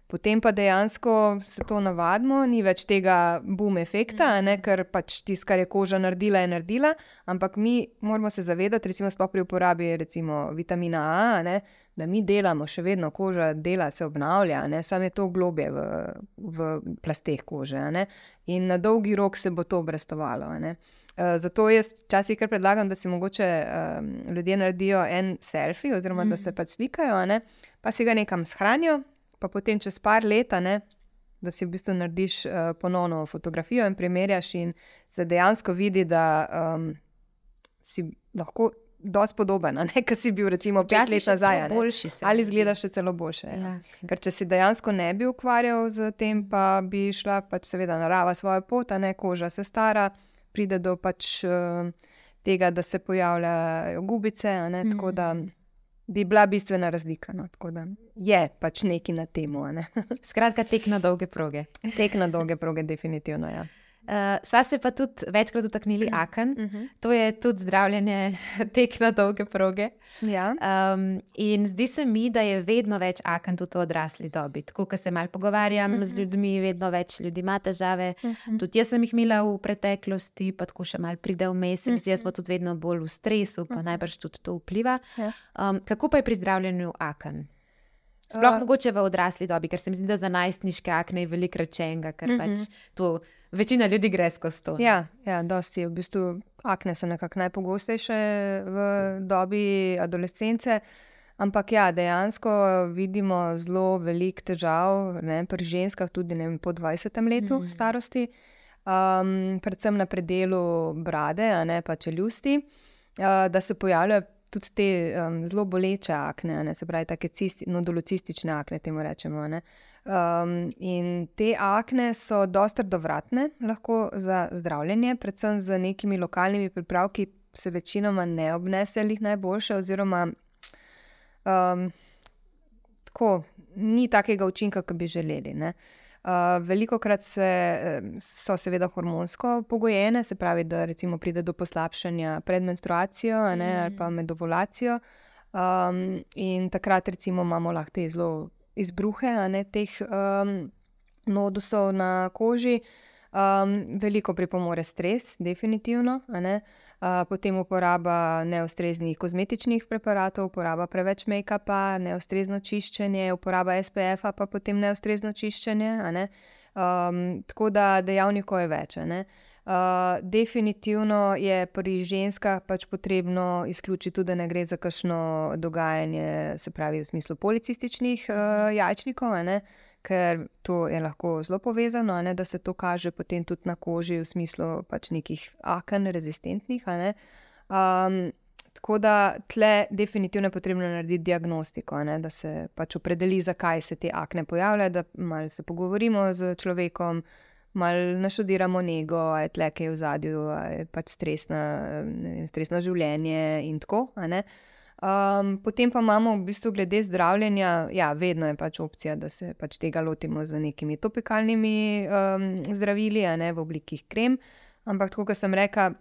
B: Potem pa dejansko se to navadimo, ni več tega boom efekta, ne, ker pač tisto, kar je koža naredila, je naredila. Ampak mi moramo se zavedati, recimo pri uporabi recimo, vitamina A, ne, da mi delamo, še vedno koža dela, se obnavlja, samo je to globje v, v plasteh kože. In na dolgi rok se bo to obrestovalo. Uh, zato jaz včasih kar predlagam, da si mogoče um, ljudje naredijo en selfie, oziroma mm. da se pač slikajo, ne? pa si ga nekam shranijo, pa potem čez par let, da si v bistvu narediš uh, ponovno fotografijo in primerjaš, in se dejansko vidi, da um, si lahko dosti podoben, ker si bil recimo pet let nazaj. Ali izgledaš še celo boljše. Ja. Ja. Ker če si dejansko ne bi ukvarjal z tem, pa bi šla pač seveda narava svojo pot, ne koža se stara, pride do pač uh, tega, da se pojavljajo gubice. Ne, mm. Tako da bi bila bistvena razlika. No, je pač neki na temo. Ne.
A: Skratka, tek na dolge proge.
B: Tek na dolge proge, definitivno. Ja.
A: Uh, sva se pa tudi večkrat dotaknili mhm. aken, uh mhm. -huh. to je tudi zdravljenje tek na dolge proge.
B: Ja.
A: Um, in zdi se mi, da je vedno več aken tudi v odrasli dobi. Tako, ko se malo pogovarjam uh -huh. z mhm. ljudmi, vedno več ljudi ima težave. Uh -huh. Tudi jaz sem jih imela v preteklosti, pa tako še malo pride vmes, uh -huh. zdaj smo tudi vedno bolj v stresu, pa uh -huh. najbrž tudi to vpliva. Ja. Um, kako pa je pri zdravljenju aken? Sploh uh, mogoče v odrasli dobi, ker se mi zdi, da za najstniške akne je veliko rečenega, ker uh -huh. pač to večina ljudi gre skozi to.
B: Ja, ja dosti. V bistvu akne so nekako najpogostejše v dobi adolescence. Ampak ja, dejansko vidimo zelo veliko težav ne, pri ženskah, tudi ne, po 20 letu mm -hmm. starosti, um, predvsem na predelu brade, ne pa čeljusti, uh, da se pojavljajo tudi te um, zelo boleče akne, ne, se pravi, tako nodulocistične akne, temu rečemo. Ne. In te akne so dosta dovratne, lahko za zdravljenje, predvsem z nekimi lokalnimi pripravki, se večinoma ne obnese jih najboljše, oziroma um, tako, ni takega učinka, kot bi želeli. Uh, veliko krat se, so seveda hormonsko pogojene, se pravi, da pride do poslabšanja pred menstruacijo ne, ali pa med ovulacijo. Um, in takrat recimo, imamo lahko te zelo izbruhe ne, teh um, nodusov na koži. Um, veliko pripomore stres, definitivno. Uh, potem uporaba neustreznih kozmetičnih preparatov, uporaba preveč make-upa, neustrezno čiščenje, uporaba SPF-a, pa potem neustrezno čiščenje. Um, tako da dejavnikov je več. Uh, definitivno je pri ženskah pač potrebno izključiti tudi, da ne gre za kakšno dogajanje, se pravi, v smislu policističnih uh, jajčnikov, ker to je lahko zelo povezano, ne, da se to kaže potem tudi na koži, v smislu pač nekih aken, rezistentnih. Um, tako da tle definitivno je potrebno narediti diagnostiko, ne, da se pač opredeli, zakaj se te akne pojavljajo, da malo se pogovorimo z človekom malo naštudiramo nego, ali je tle kaj v zadju, ali je pač stresna, vem, stresno življenje in tako. Um, potem pa imamo v bistvu glede zdravljenja, ja, vedno je pač opcija, da se pač tega lotimo z nekimi topikalnimi um, zdravili, ne v obliki krem. Ampak, kot sem rekel,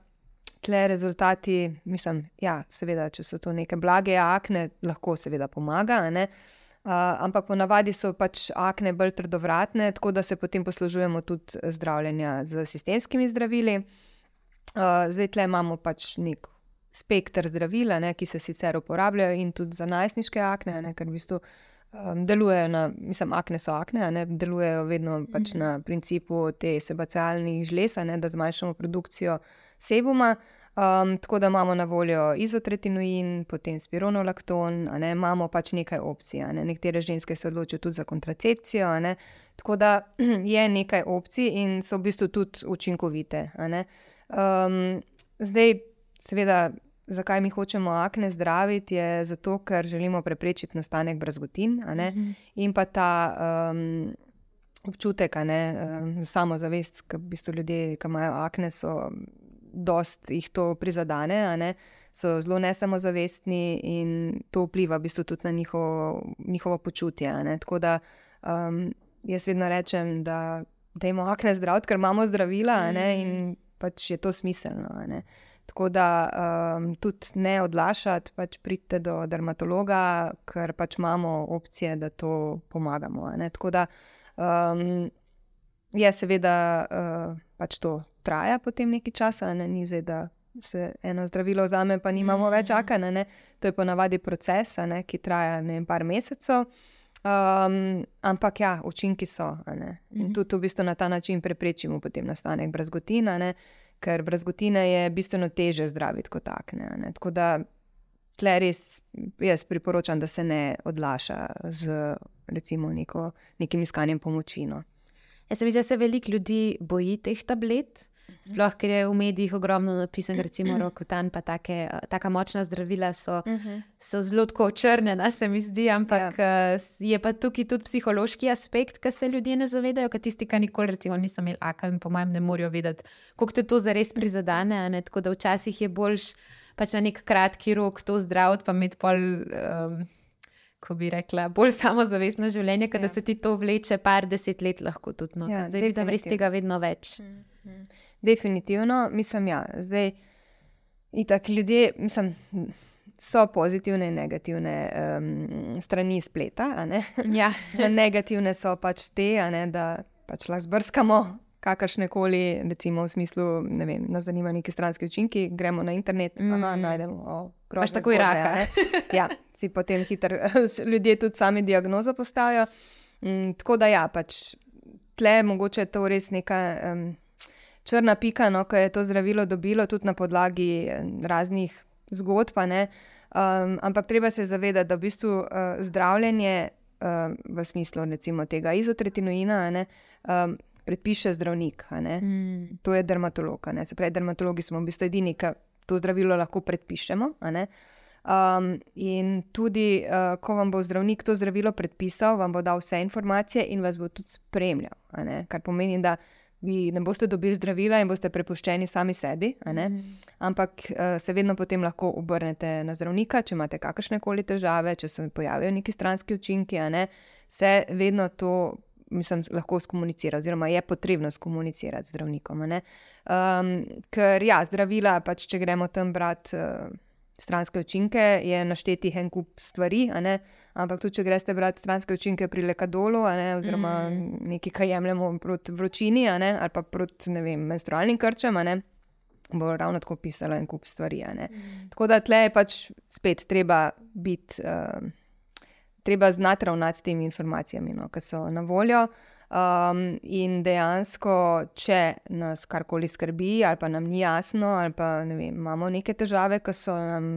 B: tle rezultati, mislim, ja, seveda, če so to neke blage akne, lahko seveda pomaga. Uh, ampak ponavadi so pač akne bolj trdovratne, tako da se potem poslužujemo tudi zdravljenja z sistemskimi zdravili. Uh, zdaj tle imamo pač nek spektr zdravil, ki se sicer uporabljajo in tudi za najstniške akne, ne, ker v bistvu um, delujejo na, mislim, akne so akne, ne, delujejo vedno pač na principu te sebacialnih žlez, da zmanjšamo produkcijo sebuma. Um, tako da imamo na voljo izotretinoin, potem spironolakton, ne, imamo pač nekaj opcij. Ne. Nekatere ženske se odločijo tudi za kontracepcijo. Tako da je nekaj opcij in so v bistvu tudi učinkovite. Um, zdaj, seveda, zakaj mi hočemo akne zdraviti, je zato, ker želimo preprečiti nastanek brazgotin mhm. in pa ta. Um, Občutek, ne, um, samozavest, ki v bistvu ljudje, ki imajo akne, so dost jih to prizadene, so zelo nesamozavestni in to vpliva v bistvu tudi na njihovo, njihovo počutje. Tako da um, jaz vedno rečem, da imamo akne zdraviti, ker imamo zdravila mm. in pač je to smiselno. Tako da um, tudi ne odlašati, pač pridite do dermatologa, ker pač imamo opcije, da to pomagamo. Tako da um, je seveda uh, pač to traja potem nekaj časa, ne? ni zdaj, da se eno zdravilo vzame, pa nimamo več
A: Mhm.
B: čakanja. To je ponavadi proces, ne? ki traja ne vem, par mesecev. Um, ampak ja, učinki so. ne. In
A: Mhm.
B: tudi v bistvu na ta način preprečimo potem nastanek brazgotina, ne? ker brazgotine je bistveno teže zdraviti kot takne. a ne. Tako da tle res jaz priporočam, da se ne odlaša z recimo neko, nekim iskanjem pomoči. No.
A: Jaz se mi zdi, da se veliko ljudi boji teh tablet. Sploh, ker je v medijih ogromno napisano, recimo Rokotan, pa take, taka močna zdravila so, so zelo tako črnjena, se mi zdi, ampak ja. je pa tukaj tudi psihološki aspekt, ki se ljudje ne zavedajo, ker tisti, ki nikoli recimo niso imeli aka in po mojem ne morejo vedeti, koliko te to zares prizadene. ne. Tako da včasih je boljš pač na nek kratki rok to zdraviti, pa imeti pol. Um, Ko bi rekla, bolj samozavestno življenje, ja. da se ti to vleče par deset let, lahko tudi. No.
B: Ja,
A: Zdaj vidim res
B: definitivno.
A: tega vedno več.
B: Definitivno, mislim, ja. Zdaj, itak ljudje, mislim, so pozitivne in negativne um, strani spleta. ne.
A: Ja.
B: Negativne so pač te, a ne, da pač lahko zbrskamo kakršne koli, recimo v smislu, ne vem, nas zanima neki stranski učinki, gremo na internet in mm. najdemo. O, grozne
A: Imaš takoj
B: zgodbe,
A: raka.
B: Ja, si potem hitro ljudje tudi sami diagnozo postavijo. Mm, tako da ja, pač tle mogoče je to res neka. Um, črna pika, no, ki je to zdravilo dobilo tudi na podlagi eh, raznih zgodb. ne. Um, ampak treba se zavedati, da v bistvu uh, zdravljenje uh, v smislu recimo tega izotretinoina ne, um, predpiše zdravnik. ne.
A: Mm.
B: To je dermatolog. Se pravi, dermatologi smo v bistvu edini, ki to zdravilo lahko predpišemo. Um, in tudi, uh, ko vam bo zdravnik to zdravilo predpisal, vam bo dal vse informacije in vas bo tudi spremljal. Kar pomeni, da vi ne boste dobili zdravila in boste prepuščeni sami sebi, ne. ampak uh, se vedno potem lahko obrnete na zdravnika, če imate kakršne koli težave, če se pojavijo neki stranski učinki, ne. Se vedno to. Mislim, lahko skomunicira, oziroma je potrebno skomunicirati z zdravnikom. Um, ker, ja, zdravila, pač, če gremo tam brati uh, stranske učinke, je naštetih en kup stvari, ampak tudi, če greste brati stranske učinke pri lekadolu, a ne, oziroma mm. nekaj, kar jemljemo proti vročini, ne, ali pa proti vem, menstrualnim krčem, ne, bo ravno tako pisala en kup stvari. ne. Tako da tle je pač spet treba biti. Uh, treba znati ravnati s temi informacijami, no, ki so na voljo. Um, in dejansko, če nas karkoli skrbi, ali pa nam ni jasno, ali pa ne vem, imamo neke težave, ki so nam,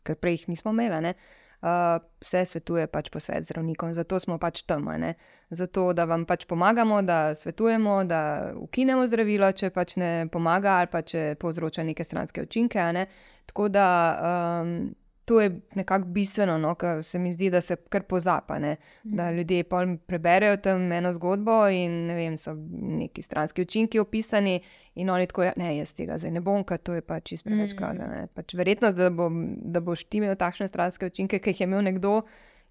B: ki prej jih nismo imeli, ne, uh, se svetuje pač posvet zdravnikom, zato smo pač tam. ne. Zato, da vam pač pomagamo, da svetujemo, da ukinemo zdravilo, če pač ne pomaga, ali pa če povzroča neke stranske učinke. ne. Tako da um, to je nekako bistveno, no, ker se mi zdi, da se kar pozapa. Ne? Da ljudje preberejo tam eno zgodbo in ne vem, so neki stranski učinki opisani, in oni tako, ja, ne, jaz tega zdaj ne bom, ker to je pač čist preveč grozno. Pač verjetnost, da, bo, da boš ti imel takšne stranske učinke, ki jih je imel nekdo.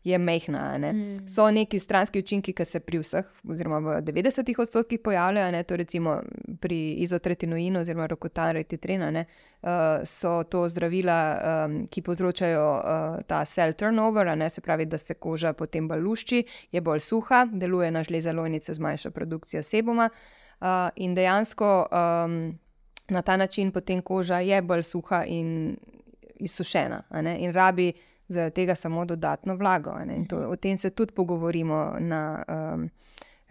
B: Je mehna. ne.
A: Mm.
B: So neki stranski učinki, ki se pri vseh, oziroma v 90 odstotkih pojavljajo, ne, to recimo pri izotretinoinu oziroma rokotan retitrina, ne, uh, so to zdravila, um, ki povzročajo uh, ta cell turnover, ne, se pravi, da se koža potem bolj lušči, je bolj suha, deluje na žleze lojnice, zmanjša produkcijo sebuma uh, in dejansko um, na ta način potem koža je bolj suha in izsušena in rabi zaradi tega samo dodatno vlago. To, o tem se tudi pogovorimo na um,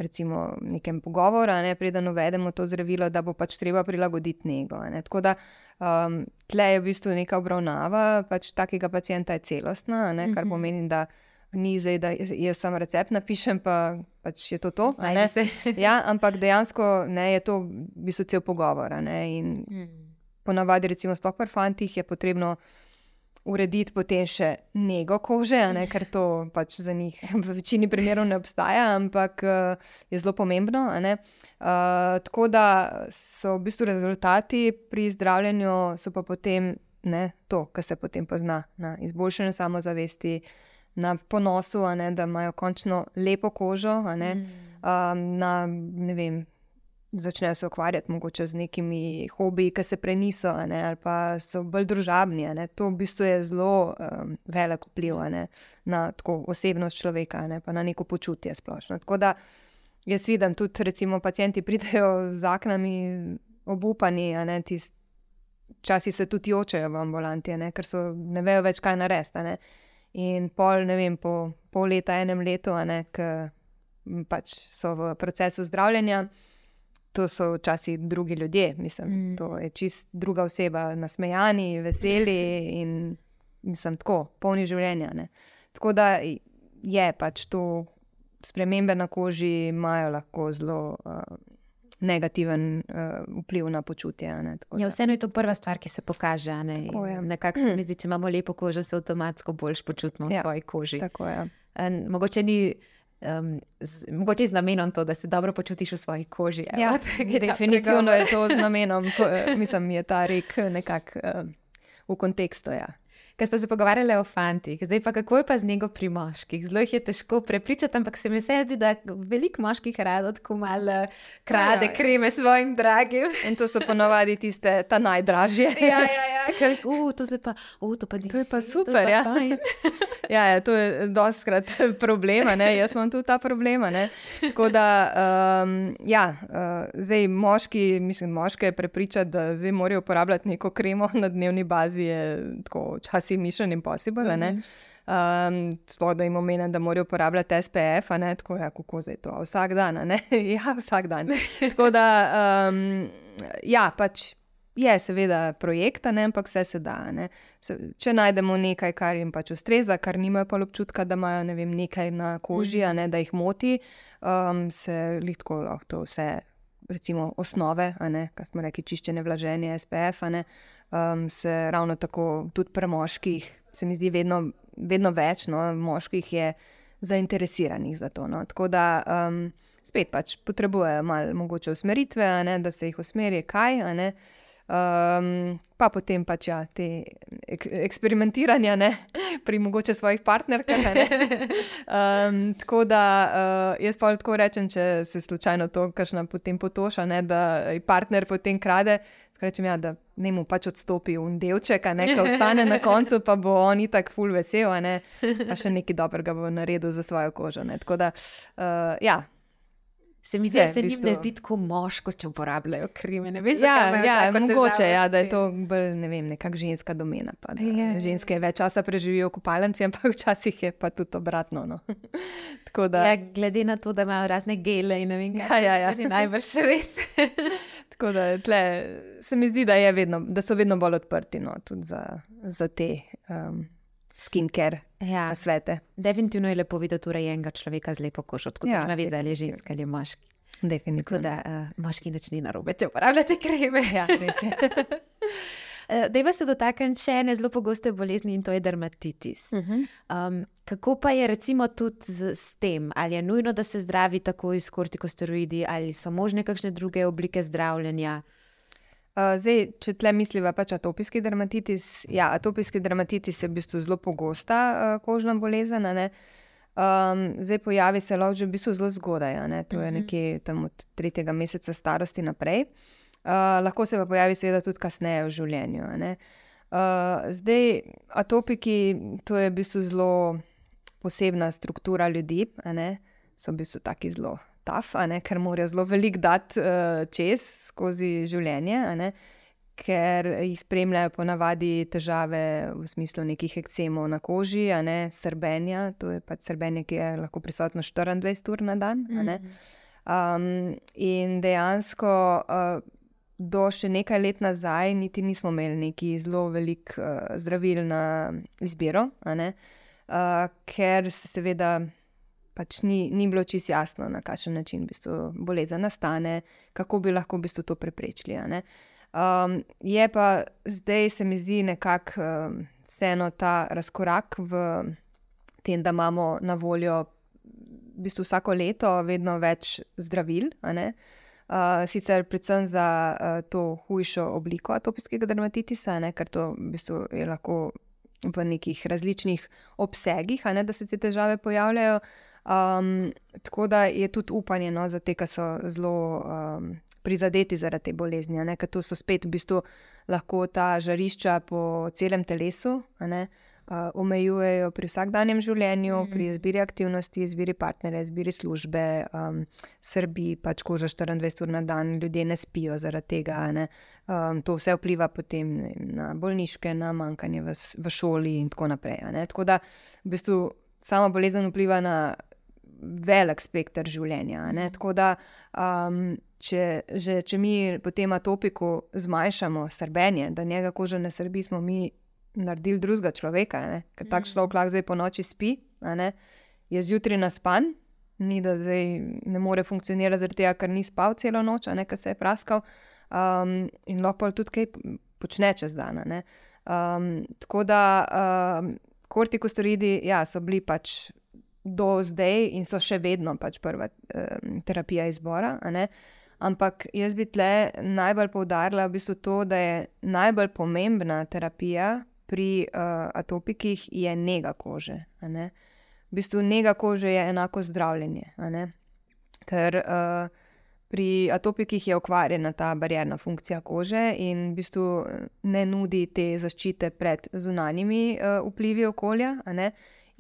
B: recimo nekem pogovoru, ne, preden uvedemo to zdravilo, da bo pač treba prilagoditi nego. ne. Tako da um, tle je v bistvu neka obravnava pač takega pacijenta je celostna, ne, kar pomeni, da ni zdaj, da jaz samo recept napišem, pa pač je to to. Ja, ampak dejansko ne, je to v bistvu cel pogovor. In ponavadi, recimo, sploh pri fantih je potrebno urediti potem še nego kože, ne, ker to pač za njih v večini primerov ne obstaja, ampak uh, je zelo pomembno. Uh, tako da so v bistvu rezultati pri zdravljenju, so pa potem ne, to, kar se potem pozna na izboljšanju samozavesti. Na ponosu, ne, da imajo končno lepo kožo, ne, um, na ne vem, začnejo se ukvarjati mogoče z nekimi hobiji, ki se prej niso, ne, ali pa so bolj družabni. Ne. To v bistvu je zelo um, velik vpliv ne, na tako, osebnost človeka, ne, pa na neko počutje splošno. Tako da jaz vidim tudi, recimo, pacijenti pridejo z aknami obupani, včasih se tudi jočejo v ambulanti, ne, ker so, ne vejo več, kaj narediti. In pol, ne vem, po pol leta, enem letu, ki pač so v procesu zdravljenja to so včasih drugi ljudje, mislim, mm. to je čist druga oseba, nasmejani, veseli in mislim, tako, polni življenja. Ne. Tako da je pač to spremembe na koži, imajo lahko zelo. Uh, Negativen uh, vpliv na počutje.
A: Ja, vseeno je to prva stvar, ki se pokaže. Ne? Nekako se mi zdi, če imamo lepo kožo, se avtomatsko bolj počutimo v ja, svoji koži.
B: Tako, ja.
A: Mogoče ni um, z, mogoče z namenom to, da se dobro počutiš v svoji koži.
B: Ja, definitivno je to z namenom, ko, mislim, je ta rek nekako uh, v kontekstu. Ja.
A: Ker smo se pogovarjali o fantih, zdaj pa kako je pa z njego pri moških. Zelo jih je težko prepričati, ampak se mi zdi, da veliko moških rado tako malo krade ja, kreme svojim dragim.
B: In to so ponovadi tiste, ta najdražje.
A: ja, ja, ja. Kaj, uh, to, pa, uh, to, pa
B: to je pa super. Je pa ja. ja, ja, to je doskrat problema, ne? jaz imam tudi ta problema. Tako da, um, ja, uh, zdaj moški, mislim, moške prepričati, da zdaj morajo uporabljati neko kremo na dnevni bazi, je tako včasih si Mission Impossible. Mm -hmm. um, Sploh da jim omenjam, da morajo uporabljati SPF, ne tako, ja, kako zdaj to, vsak dan. ja, vsak dan. tako da, um, ja, pač. Je seveda projekt, ampak vse se da. Se, če najdemo nekaj, kar jim pač ustreza, kar nimajo pa občutka, da imajo ne vem, nekaj na koži, mm. ne, da jih moti, um, se lahko to vse, recimo, osnove, kot smo rekli, čiščenje, vlaženje, SPF, ne, um, se ravno tako tudi pri moških, se mi zdi, vedno, vedno več no, moških je zainteresiranih za to. No. Tako da um, spet pač potrebujejo malo mogoče usmeritve, ne, da se jih usmeri kaj. Um, pa potem pač ja, te ek eksperimentiranja ne, pri mogoče svojih partnerkah. Um, tako da uh, jaz pa lahko rečem, če se slučajno to kašna potem potoša, ne, da partner potem krade. Rečem, ja, da ne mu pač odstopi v delček, a nekaj ostane na koncu, pa bo on tako ful vesel, ne, pa še nekaj dobrega bo naredil za svojo kožo. Ne. Tako da, uh, ja.
A: Se mi zdi, da se jim ne zdi tako moško, če uporabljajo krime. Ne vem,
B: ja, ja, mogoče je, ja, da je to bolj ne vem, nekakšna ženska domena. Pa, je, ja, ja. ženske več časa preživijo v kopalnici, ampak včasih je pa tudi obratno. No.
A: da, ja, glede na to, da imajo razne gele in ne vem, kaj ja, ja, ja. najbrž res.
B: tako da tle, se mi zdi, da, vedno, da so vedno bolj odprti no, za, za te. Um, skincare ja. svete.
A: Definitivno je lepo videti urejenega človeka z lepo kožo, tako ja, da ne veš, ali je ženska ali moški.
B: Definitivno.
A: Da, uh, moški nič ni narobe, če uporabljate kreme.
B: Ja, res je.
A: Eh, Dejva se dotakniti še ene zelo pogoste bolezni in to je dermatitis. Uh -huh. um, kako pa je recimo tudi z, s tem, ali je nujno, da se zdravi takoj s kortikosteroidi, ali so možne kakšne druge oblike zdravljenja?
B: Uh, zdaj, če tle misliva pač atopijski dermatitis, ja, atopijski dermatitis je v bistvu zelo pogosta uh, kožna bolezen. Um, zdaj pojavi se lahko že v bistvu zelo zgodaj, to je mhm. nekje tam od tretjega meseca starosti naprej. Uh, lahko se pa pojavi seveda tudi kasneje v življenju. Uh, zdaj, atopiki, to je v bistvu zelo posebna struktura ljudi, so v bistvu taki zelo taf, ker morajo zelo veliko dati uh, čez skozi življenje, ker jih spremljajo ponavadi težave v smislu nekih ekcemov na koži, ne, srbenja, to je pač srbenje, ki je lahko prisotno 24 ur na dan. Um, in dejansko. Uh, Do še nekaj let nazaj, niti nismo imeli neki zelo velik uh, zdravil na izbiro, uh, ker se seveda pač ni, ni bilo čisto jasno, na kakšen način v bistvu bolezen nastane, kako bi lahko v bistvu to preprečili. Um, je pa zdaj, se mi zdi, nekako um, vseeno ta razkorak v tem, da imamo na voljo v bistvu vsako leto vedno več zdravil. Uh, sicer predvsem za uh, to hujšo obliko atopijskega dermatitisa, ne, ker to v bistvu je lahko v nekih različnih obsegih, ne, da se te težave pojavljajo. Um, tako da je tudi upanje no, za te, ki so zelo um, prizadeti zaradi te bolezni, ker to so spet v bistvu lahko ta žarišča po celem telesu. Uh, omejujejo pri vsakdanjem življenju, mm. pri izbiri aktivnosti, izbiri partnerja, izbiri službe, um, srbi pač koža 24 ur na dan, ljudje ne spijo zaradi tega. Um, to vse vpliva potem na bolniške, na manjkanje v, v šoli in tako naprej. Tako da v bistvu sama bolezen vpliva na velik spekter življenja. Mhm. Tako da, um, če, že, če mi po tem atopiku zmanjšamo srbenje, da njega koža ne srbi, smo mi naredili drugega človeka, ne? ker tak mhm. človek lahko zdaj po noči spi, je zjutraj naspan. Ni da zdaj ne more funkcionirati, tega, ker ni spal celo noč, ker se je praskal, um, in lahko tudi kaj počne čez dan. Um, tako da um, kortikosteroidi ja, so bili pač do zdaj in so še vedno pač prva um, terapija izbora. Ampak jaz bi tle najbolj poudarila v bistvu to, da je najbolj pomembna terapija pri uh, atopikih je nega kože. V bistvu nega kože je enako zdravljenje. Ker uh, pri atopikih je okvarjena ta barjerna funkcija kože in v bistvu ne nudi te zaščite pred zunanjimi uh, vplivi okolja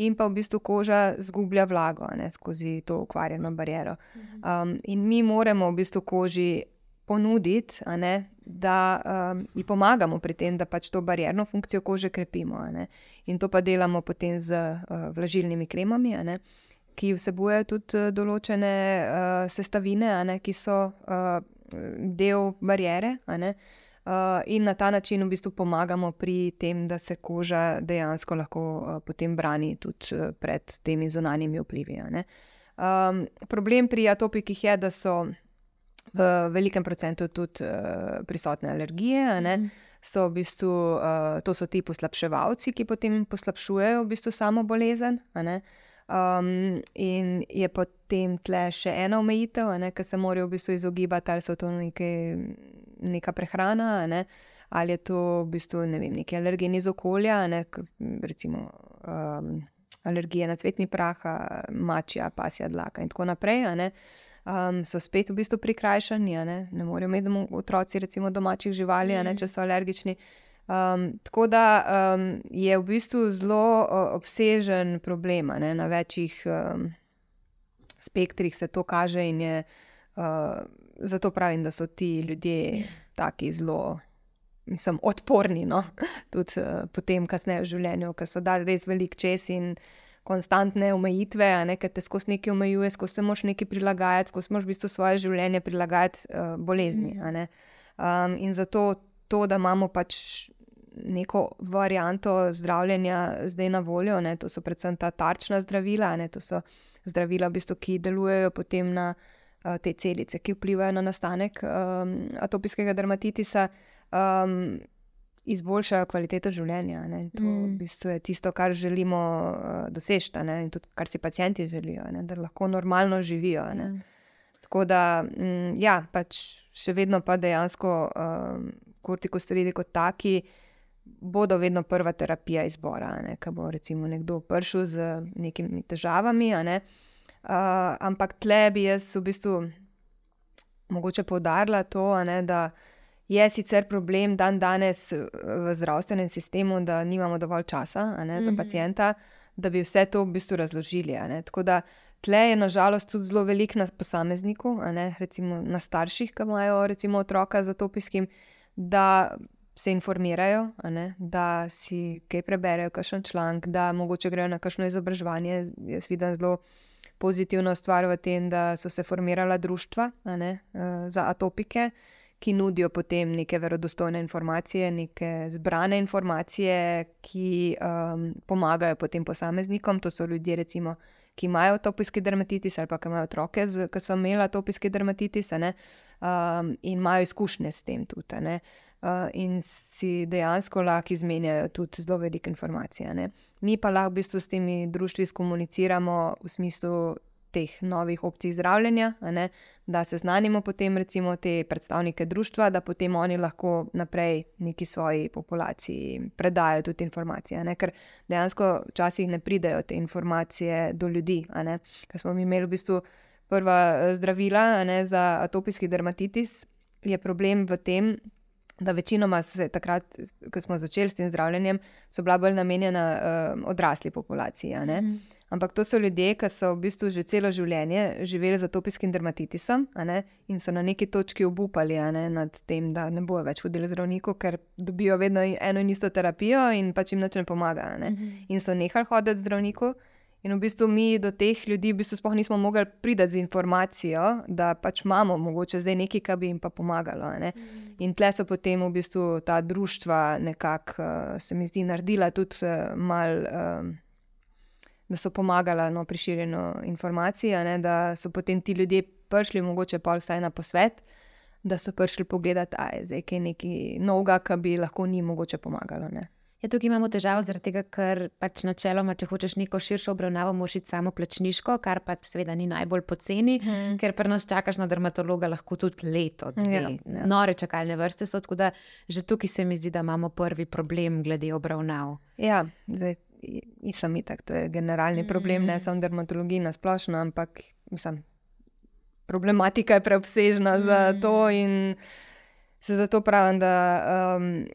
B: in pa v bistvu koža zgublja vlago ne, skozi to ukvarjeno bariero. Um, in mi moramo v bistvu koži ponuditi, ne, da um, ji pomagamo pri tem, da pač to barjerno funkcijo kože krepimo. In to pa delamo potem z uh, vlažilnimi kremami. Ki vsebujejo tudi uh, določene uh, sestavine, ne, ki so uh, del barijere, Uh, in na ta način v bistvu pomagamo pri tem, da se koža dejansko lahko uh, potem brani tudi uh, pred temi zunanjimi vplivi. Um, problem pri atopikih je, da so v velikem procentu tudi uh, prisotne alergije. Mm. So v bistvu, uh, to so ti poslabševalci, ki potem poslabšujejo v bistvu samo bolezen. Um, in je potem tle še ena omejitev, ki se morajo v bistvu izogibati, ali so to neke, neka prehrana, ne? ali je to v bistvu ne vem, neki alergeni iz okolja, ne? recimo um, alergije na cvetni prah, mačja, pasja, dlaka in tako naprej. Um, so spet v bistvu prikrajšani, ne, ne morejo imeti otroci, recimo domačih živali, mm. ne, če so alergični. Um, tako da um, je v bistvu zelo uh, obsežen problem, ne? na večjih um, spektrih se to kaže, in je, uh, zato pravim, da so ti ljudje tako zelo. Mislim, odporni, no? tudi uh, potem, kasneje v življenju, ki so dali res velik čas in konstantne omejitve, ne, ki te skozi nekaj omejuje, skozi se moš nekaj prilagajati, skozi moš v bistvu svoje življenje prilagajati uh, bolezni. Um, in zato to, da imamo pač neko varianto zdravljenja zdaj na voljo. Ne? To so predvsem ta tarčna zdravila, ne? to so zdravila, v bistvu, ki delujejo potem na uh, te celice, ki vplivajo na nastanek um, atopijskega dermatitisa. Um, Izboljšajo kvaliteto življenja. To mm. v bistvu je tisto, kar želimo uh, doseči, in tudi kar si pacijenti želijo, ne? da lahko normalno živijo. Mm. Tako da, mm, ja, pač še vedno pa dejansko um, kortikosteroidi kot taki uh, bodo vedno prva terapija izbora. Ko bo recimo nekdo prišel z nekimi težavami. Ne? Uh, ampak tle bi jaz v bistvu mogoče poudarila to, ne, da je sicer problem dan danes v zdravstvenem sistemu, da nimamo dovolj časa ne, za mm -hmm. pacijenta, da bi vse to v bistvu razložili. Tako da tle je nažalost tudi zelo velik na posamezniku, ne, recimo na starših, ki imajo recimo otroka z atopijskim. Da se informirajo, da si kaj preberejo, kakšen članek, da mogoče grejo na kakšno izobraževanje. Jaz vidim zelo pozitivno stvar v tem, da so se formirala društva ne, uh, za atopike, ki nudijo potem neke verodostojne informacije, neke zbrane informacije, ki um, pomagajo potem posameznikom. To so ljudje, recimo, ki imajo atopijski dermatitis ali pa ki imajo otroke, ki so imeli atopijski dermatitis um, in imajo izkušnje s tem tudi. Ne. Uh, in si dejansko lahko izmenjajo tudi zelo velike informacije. Mi pa lahko v bistvu s temi društvi komuniciramo v smislu teh novih opcij zdravljenja, da se znanimo potem, recimo, te predstavnike društva, da potem oni lahko naprej neki svoji populaciji predajo tudi informacije. Ker dejansko včasih ne pridejo te informacije do ljudi. Ker smo imeli v bistvu prva eh, zdravila ne, za atopijski dermatitis je problem v tem, da večinoma se takrat, ko smo začeli s tem zdravljenjem, so bila bolj namenjena uh, odrasli populaciji. Mm. Ampak to so ljudje, ki so v bistvu že celo življenje živeli z atopijskim dermatitisom in so na neki točki obupali ne, nad tem, da ne bojo več hodili zdravniku, ker dobijo vedno eno in isto terapijo in pač jim nič ne pomaga. Ne. -hmm. In so nehali hoditi zdravniku. In v bistvu mi do teh ljudi v bistvu sploh nismo mogli priti z informacijo, da pač imamo mogoče zdaj nekaj, kar bi jim pa pomagalo. Ne? Mm. In tle so potem v bistvu ta društva nekako, uh, se mi zdi, naredila tudi uh, mal. Uh, Da so pomagala no, pri širjenju informacij, ne, da so potem ti ljudje prišli, mogoče pa vsaj na posvet, da so prišli pogledati, da je nekaj novega, ki bi lahko njim mogoče pomagalo. Ne.
A: Ja, tukaj imamo težavo, tega, ker pač načeloma, če hočeš neko širšo obravnavo, moraš iti samo plačniško, kar pa seveda ni najbolj poceni, hmm. ker pri nas čakaš na dermatologa lahko tudi leto, dve. Ja, ja. Nore čakalne vrste so, tako da že tukaj se mi zdi, da imamo prvi problem glede obravnav.
B: Ja, zdaj nisem itak, to je generalni problem, hmm. ne samo dermatologija na splošno, ampak mislim, problematika je preobsežna hmm. za to in se zato pravim, da. Um,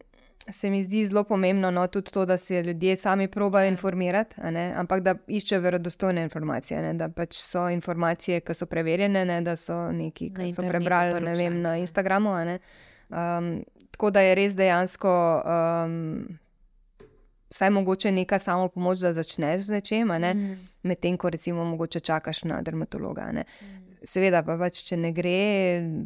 B: se mi zdi zelo pomembno no, tudi to, da se ljudje sami probajo ja. informirati, ampak da iščejo verodostojne informacije. Ne, da pač so informacije, ki so preverjene, ne, da so neki, ki so prebrali vem, na Instagramu. Um, tako da je res dejansko. Um, Vsaj mogoče neka samo pomoč, da začneš z nečem, mm. medtem ko recimo mogoče čakaš na dermatologa. Mm. Seveda, pa pač, če ne gre,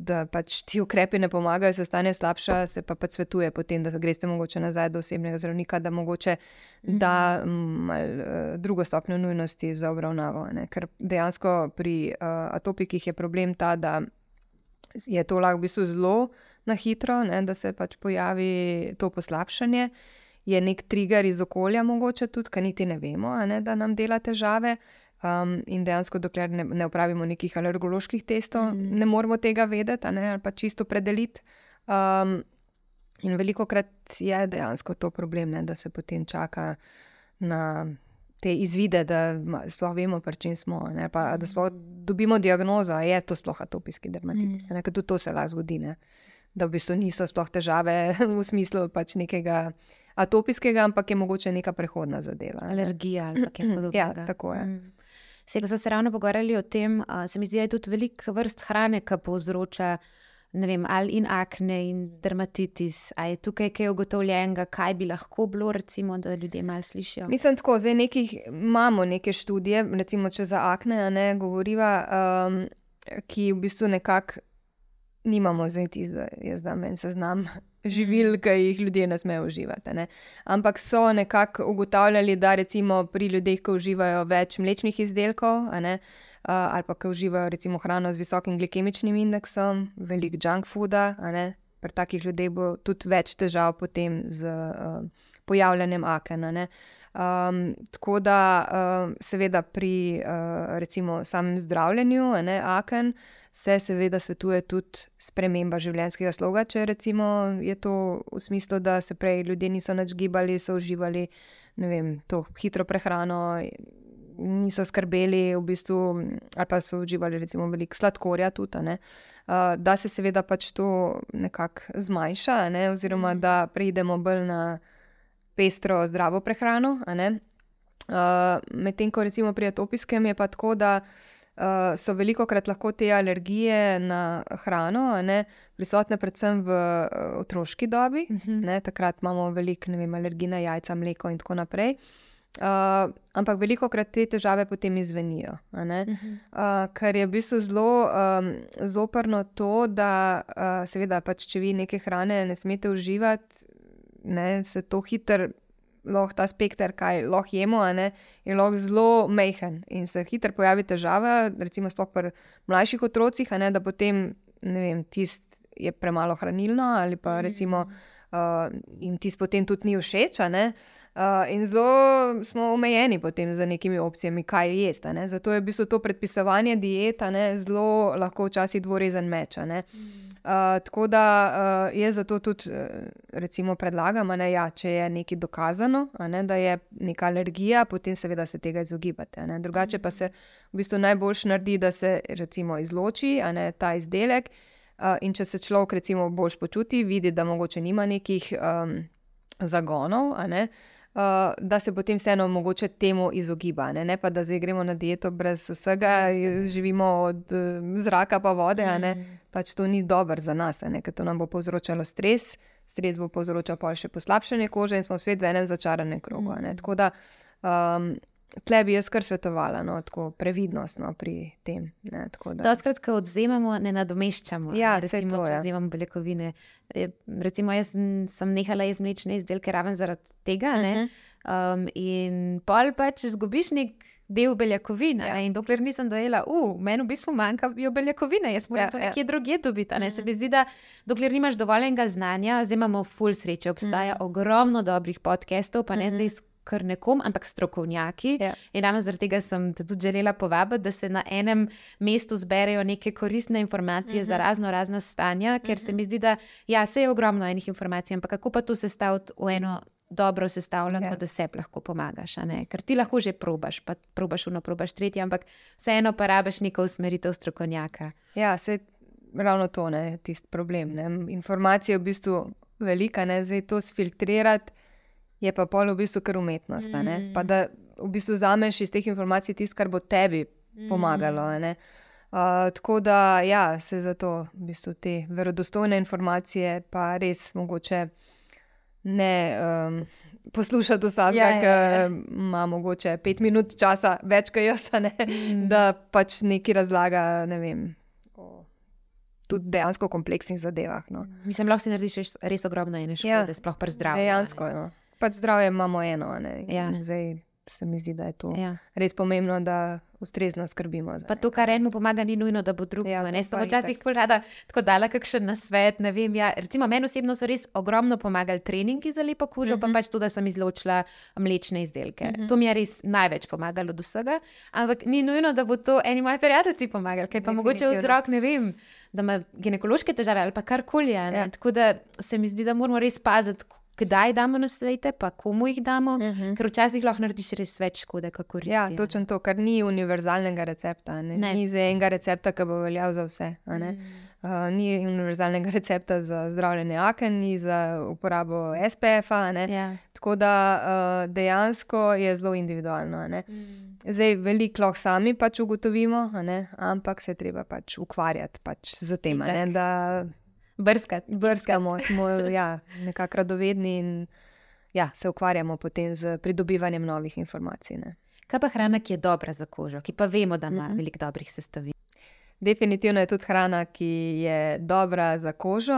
B: da pač ti ukrepi ne pomagajo, se stane slabša, se pa pač svetuje potem, da greš mogoče nazaj do osebnega zdravnika, da mogoče mhm. da mal, eh, drugo stopnjo nujnosti za obravnavo. Ne? Ker dejansko pri uh, atopikih je problem ta, da je to lahko v bistvu zelo na hitro, ne? da se pač pojavi to poslabšanje. Je nek trigger iz okolja, mogoče tudi, kaj niti ne vemo, ne? da nam dela težave. Um, in dejansko, dokler ne, ne upravimo nekih alergoloških testov, mm. ne moremo tega vedeti ne, ali pa čisto predeliti. Um, in veliko krat je dejansko to problem, ne, da se potem čaka na te izvide, da sploh vemo, pri čem smo. Ne, pa, da sploh dobimo diagnozo, ali je to sploh atopijski dermatitis. Mm. Tudi to se lahko zgodi. Ne. Da v bistvu niso sploh težave v smislu pač nekega atopijskega, ampak je mogoče neka prehodna zadeva.
A: Alergija ali kaj podobnega.
B: Ja, tako je. Mm.
A: Se, ko smo se ravno pogovarjali o tem, uh, se mi zdi, da je tudi veliko vrst hrane, ki povzroča vem, ali in akne in dermatitis. Ali je tukaj kaj ugotovljenega, kaj bi lahko bilo, recimo, da ljudje malo slišijo?
B: Mislim, tako, zdaj nekih, imamo neke študije, recimo, če za akne ne govoriva, um, ki v bistvu nekako nimamo zdaj tisti, da jaz da meni seznam živil, ki jih ljudje ne smejo uživati. Ne. Ampak so nekako ugotavljali, da recimo pri ljudeh, ki uživajo več mlečnih izdelkov, ne, uh, ali pa ki uživajo recimo hrano z visokim glikemičnim indeksom, velik junk food, pri takih ljudeh bo tudi več težav potem z uh, pojavljanjem akena. Um, tako da, uh, seveda, pri uh, recimo samem zdravljenju, ne, aken, se seveda svetuje tudi sprememba življenjskega sloga. Če recimo je to v smislu, da se prej ljudje niso več gibali, so uživali vem, to hitro prehrano. Niso skrbeli, v bistvu, ali pa so uživali, recimo, veliko sladkorja, tudi, uh, da se seveda pač to nekako zmanjša, ne? oziroma mhm. da preidemo bolj na pestro, zdravo prehrano. Uh, Medtem ko recimo pri atopijskem je pa tako, da uh, so veliko krat lahko te alergije na hrano ne, prisotne predvsem v uh, otroški dobi. Uh mhm. -huh. ne, takrat imamo veliko alergij na jajca, mleko in tako naprej. Uh, ampak veliko krat te težave potem izvenijo. Uh -huh. uh, kar je v bistvu zelo um, zoprno to, da uh, seveda, pač, če vi neke hrane ne smete uživati, ne, se to hitro, lahko ta spekter, kaj lahko jemo, ne, je lahko zelo mehen in se hitro pojavi težava, recimo pri mlajših otrocih, ne, da potem tisti je premalo hranilno ali pa recimo uh, jim tisti potem tudi ni všeč. Uh, in zelo smo omejeni potem z nekimi opcijami, kaj jesti. Zato je v bistvu to predpisovanje dieta ne, zelo lahko včasih dvorezen meč. Mm. Uh, tako da uh, jaz zato tudi uh, predlagam, da ja, če je nekaj dokazano, ne, da je neka alergija, potem seveda se tega izogibate. Ne. Drugače pa se v bistvu najboljš naredi, da se recimo izloči ne, ta izdelek. Uh, in če se človek recimo bolj počuti, vidi, da mogoče nima nekih um, zagonov, ne, uh, da se potem vseeno mogoče temu izogiba. Ne, ne pa da zdaj gremo na dieto brez vsega, živimo od uh, zraka pa vode. Mm. Pač to ni dobro za nas, ker to nam bo povzročalo stres, stres bo povzročal pa še poslabšanje kože in smo spet v enem začaranem krogu. Mm. Tako da. Um, Tle bi jaz kar svetovala, no, tako previdnost no, pri tem.
A: Doskrat, ko odzemamo, ne nadomeščamo.
B: Ja,
A: recimo,
B: to,
A: ja. odzemamo beljakovine. Recimo, jaz sem nehala jesti mlečne izdelke raven zaradi tega. Uh -huh. um, in pol pač zgubiš nek del beljakovin. Ja. In dokler nisem dojela, uh, meni v bistvu manjkajo beljakovine, jaz moram ja, to nekje ja. drugje dobiti. Ne? Se mi zdi, da dokler nimaš dovoljenega znanja, zdaj imamo full sreče, obstaja uh -huh. ogromno dobrih podcastov, pa ne uh -huh. zdaj kar nekom, ampak strokovnjaki. Ja. In ravno zaradi tega sem te tudi želela povabiti, da se na enem mestu zberejo neke koristne informacije uh -huh. za mhm. razno razna stanja, ker uh -huh. se mhm. mi zdi, da ja, se je ogromno enih informacij, ampak kako pa to sestaviti v eno. Dobro sestavljeno, ja. da se lahko pomagaš. Ker ti lahko že probaš, pa probaš uno, probaš tretje, ampak vseeno pa rabiš neko usmeritev strokovnjaka.
B: Ja, se ravno to je tisti problem. Ne? Informacije je v bistvu velika, ne? zdaj to sfiltrirati je pa pol v bistvu kar umetnost. Mm. Pa da v bistvu vzameš iz teh informacij tisto, kar bo tebi pomagalo. Mm. Uh, tako da ja, se zato v bistvu te verodostojne informacije pa res mogoče ne. Um, Poslušati vsega, ja, ki ja, ja. ima mogoče pet minut časa, več kot jaz, mm. da pač nekaj razlaga. Ne vem, o tudi dejansko kompleksnih zadevah. No.
A: Mislim, lahko si narediš res, res ogromno ene škode, ja, sploh pri zdravju.
B: Dejansko. No pač zdravje imamo eno. Ja. Zdaj se mi zdi, da je to ja. res pomembno, da ustrezno skrbimo.
A: Pa to, kar enemu pomaga, ni nujno, da bo drugi. Ja, ne, sem včasih pol rada tako dala kakšen nasvet. Vem, ja. Recimo, meni osebno so res ogromno pomagali treningi za lepo kožo, uh -huh. pa mhm. pač to, da sem izločila mlečne izdelke. Uh mhm. -huh. To mi je res največ pomagalo od vsega. Ampak ni nujno, da bo to eni moji prijatelji pomagali, ker pa mogoče vzrok ne vem. Da ima ginekološke težave ali pa karkoli. Ja. Tako da se mi zdi, da moramo res paziti, kdaj damo na svete, pa komu jih damo, uh mhm. -huh. ker včasih lahko narediš res več škode, kako res.
B: Ja, točno to, kar ni univerzalnega recepta. Ne? Ne. Ni za enega recepta, ki bo veljal za vse. Uh, ni univerzalnega recepta za zdravljenje aken, ni za uporabo SPF-a. Ja. Tako da uh, dejansko je zelo individualno. Mm. Zdaj, veliko lahko sami pač ugotovimo, ampak se treba pač ukvarjati pač z tem
A: brskati.
B: Brskamo, smo ja, nekako radovedni in ja, se ukvarjamo potem z pridobivanjem novih informacij. Ne.
A: Kaj pa hrana, ki je dobra za kožo, ki pa vemo, da ima mm -hmm. veliko dobrih sestavin?
B: Definitivno je tudi hrana, ki je dobra za kožo.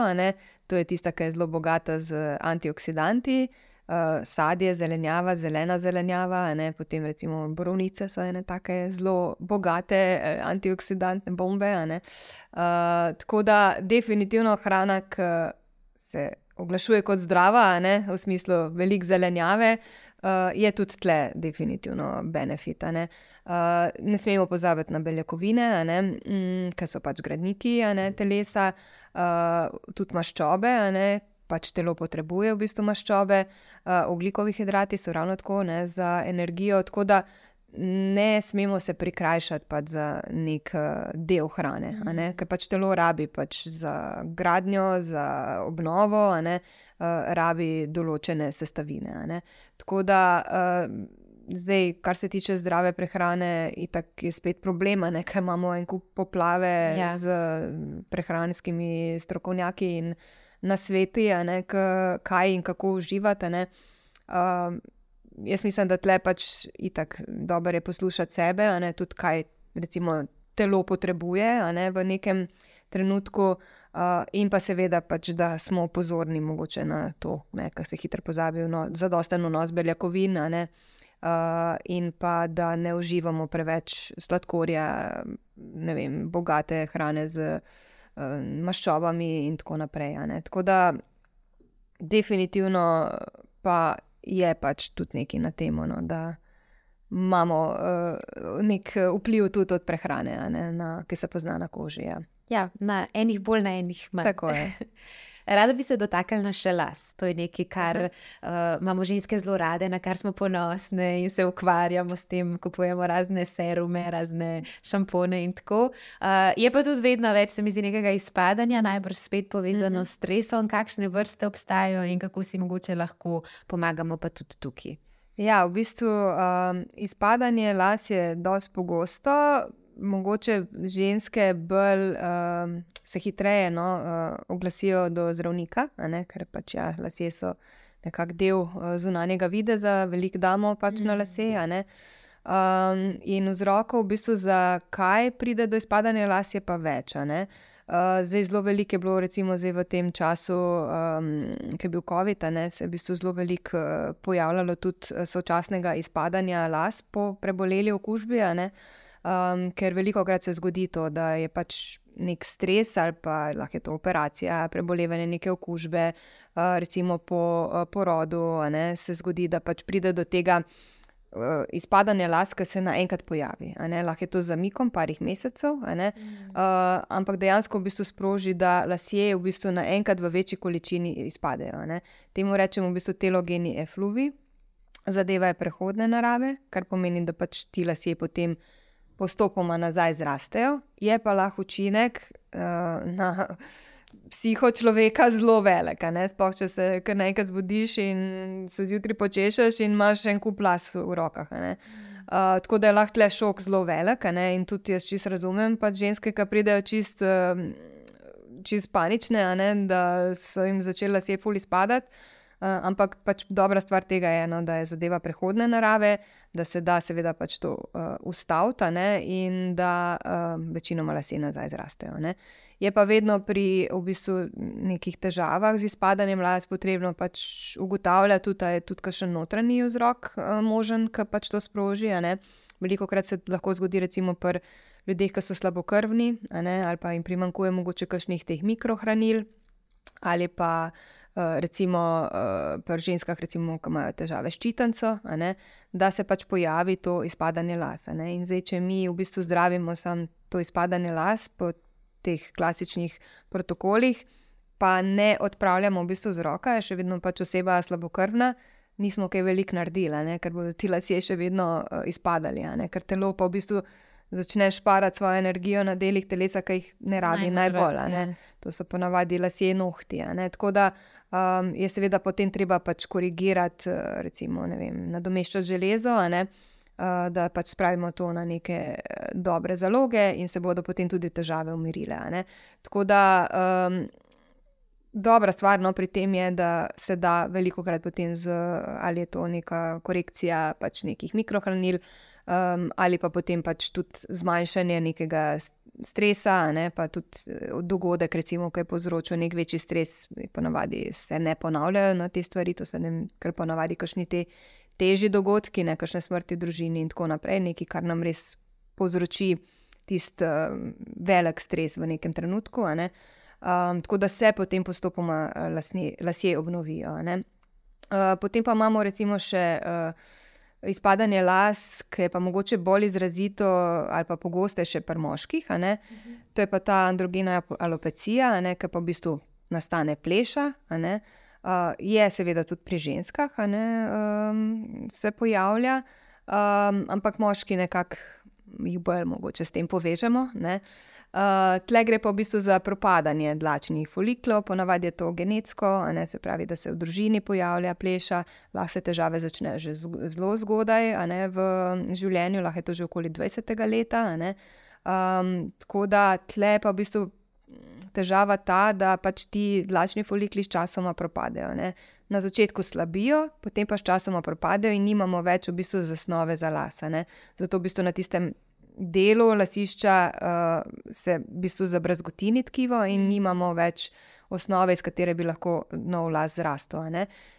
B: To je tista, ki je zelo bogata z antioksidanti, uh, uh, sadje, zelenjava, zelena zelenjava, ne? potem recimo borovnice so ene take zelo bogate uh, antioksidantne bombe. Uh, tako da definitivno hrana, ki se oglašuje kot zdrava, ne? v smislu velik zelenjave. Uh, je tudi tle, definitivno, benefit. Ne? Uh, ne smemo pozabiti na beljakovine, mm, ki so pač gradniki ne, telesa, uh, tudi maščobe, ne, pač telo potrebuje v bistvu maščobe, oglikovi hidrati so ravno tako ne, za energijo. Tako da ne smemo se prikrajšati pač za nek del hrane, mm -hmm. ker pač telo rabi pač za gradnjo, za obnovo, ne, uh, rabi določene sestavine. Tako da. Zdaj, kar se tiče zdrave prehrane, je spet problem, ker imamo en kup poplave ja. z prehranskimi strokovnjaki in uh, na svetu, kaj in kako uživate. Uh, jaz mislim, da tle pač itak dobro je poslušati sebe, tudi kaj recimo, telo potrebuje ne, v nekem trenutku, uh, in pa seveda, pač, da smo pozorni na to, kar se hitro pozabi, no, zadosten vnos beljakovin. Uh, in pa da ne uživamo preveč sladkorja, ne vem, bogate hrane z uh, maščobami in tako naprej. Tako da, definitivno pa je pač tudi nekaj na tem, no, da imamo uh, nek vpliv tudi od prehrane, ne, na, ki se pozna na koži. Ja.
A: Ja, na enih bolj, na enih manj.
B: Tako je.
A: Rada bi se dotaknila še las. To je nekaj, kar uh, imamo ženske zelo rade, na kar smo ponosne in se ukvarjamo s tem, kupujemo razne serume, razne šampone in tako. Uh, je pa tudi vedno več, se mi zdi, nekega izpadanja, najbrž spet povezano mm -hmm. s stresom, kakšne vrste obstajajo in kako si mogoče lahko pomagamo pa tudi tukaj.
B: Ja, v bistvu um, izpadanje las je dosti pogosto, mogoče ženske bolj. Um, se hitreje no, uh, oglasijo do zdravnika, ker pač ja, lasje so nekako del uh, zunanjega videza, veliko damo pač na lase. Um, in vzrokov, v bistvu, zakaj pride do izpadanja las, je pa več. Uh, zdaj, zelo veliko je bilo, recimo, v tem času, um, ki je bil COVID, ne, se je v bistvu zelo veliko uh, pojavljalo tudi sočasnega izpadanja las po preboleli okužbi. Um, ker veliko krat se zgodi to, da je pač nek stres ali pa lahko je to operacija, prebolevanje neke okužbe, recimo po porodu, ne, se zgodi, da pač pride do tega. Izpadanje las, ki se naenkrat pojavi. Lahko je to za mikom, parih mesecev, mm. uh, ampak dejansko v bistvu sproži, da lasje v bistvu naenkrat v večji količini izpadejo. Temu rečemo v bistvu telogeni efluvi. Zadeva je prehodne narave, kar pomeni, da pač ti lasje potem uh, postopoma nazaj zrastejo, je pa lahko učinek uh, na psiho človeka zelo velik. Sploh če se kar nekaj zbudiš in se zjutraj počešeš in imaš en kup las v rokah. Uh, tako da je lahko le šok zelo velik. In tudi jaz čisto razumem, pa ženske, ki pridejo čist, uh, čist panične, da so jim začele sefuli spadati. Uh, ampak pač dobra stvar tega je, no, da je zadeva prehodne narave, da se da seveda pač to uh, ustaviti in da uh, večinoma lase nazaj zrastejo. Ne. Je pa vedno pri v bistvu, nekih težavah z izpadanjem las potrebno pač ugotavljati, tudi, da je tudi kakšen notranji vzrok uh, možen, ki pač to sproži. Veliko krat se lahko zgodi, recimo pri ljudeh, ki so slabokrvni ali pa jim primankuje mogoče kakšnih teh mikrohranil ali pa uh, recimo uh, pri ženskah, recimo, ki imajo težave s ščitanco, da se pač pojavi to izpadanje las. In zdaj, če mi v bistvu zdravimo samo to izpadanje las po teh klasičnih protokolih, pa ne odpravljamo v bistvu vzroka, je še vedno pač oseba slabokrvna. Nismo kaj veliko naredili, ne? ker bodo ti lasje še vedno uh, izpadali, ker telo pa v bistvu začneš parati svojo energijo na delih telesa, ki jih ne rabi najbolj. najbolj? Ja. To so ponavadi lasje nohti. Tako da um, je seveda potem treba pač korigirati, uh, recimo, nadomeščati železo. Uh, da pač spravimo to na neke uh, dobre zaloge, in se bodo potem tudi težave umirile. Tako da um, dobra stvar no, pri tem je, da se da veliko krat potem z ali je to neka korekcija pač nekih mikrohranil, um, ali pa potem pač tudi zmanjšanje nekega stresa, ne, pa tudi eh, dogodek, recimo, ki je povzročil nek večji stres, ponavadi se ne ponavljajo na no, te stvari, to so ne, kar ponavadi kašni te težji dogodki, ne kašne smrti v družini in tako naprej, nekaj, kar nam res povzroči tisti uh, velik stres v nekem trenutku. Ne. Uh, um, tako da se potem postopoma uh, lasni, lasje obnovijo. Uh, potem pa imamo recimo še uh, izpadanje las, ki je pa mogoče bolj izrazito ali pa pogostejše pri moških. Uh -huh. To je pa ta androgena alopecija, ki pa v bistvu nastane pleša. Uh, je seveda tudi pri ženskah, um, se pojavlja, um, ampak moški nekako jih bolj mogoče s tem povežemo. Uh, Uh, tle gre pa v bistvu za propadanje dlačnih foliklov, ponavadi je to genetsko, ne, se pravi, da se v družini pojavlja pleša, lahko se težave začnejo že zelo zgodaj ne, v življenju, lahko je to že okoli 20. leta. Um, tako da tle pa v bistvu težava ta, da pač ti dlačni folikli sčasoma propadejo. Ne. Na začetku slabijo, potem pa sčasoma propadejo in nimamo več v bistvu zasnove za lasa. Zato v bistvu na tistem delu lasišča uh, se v bistvu zabrazgotini tkivo in nimamo več osnove, iz katere bi lahko nov las zrastel.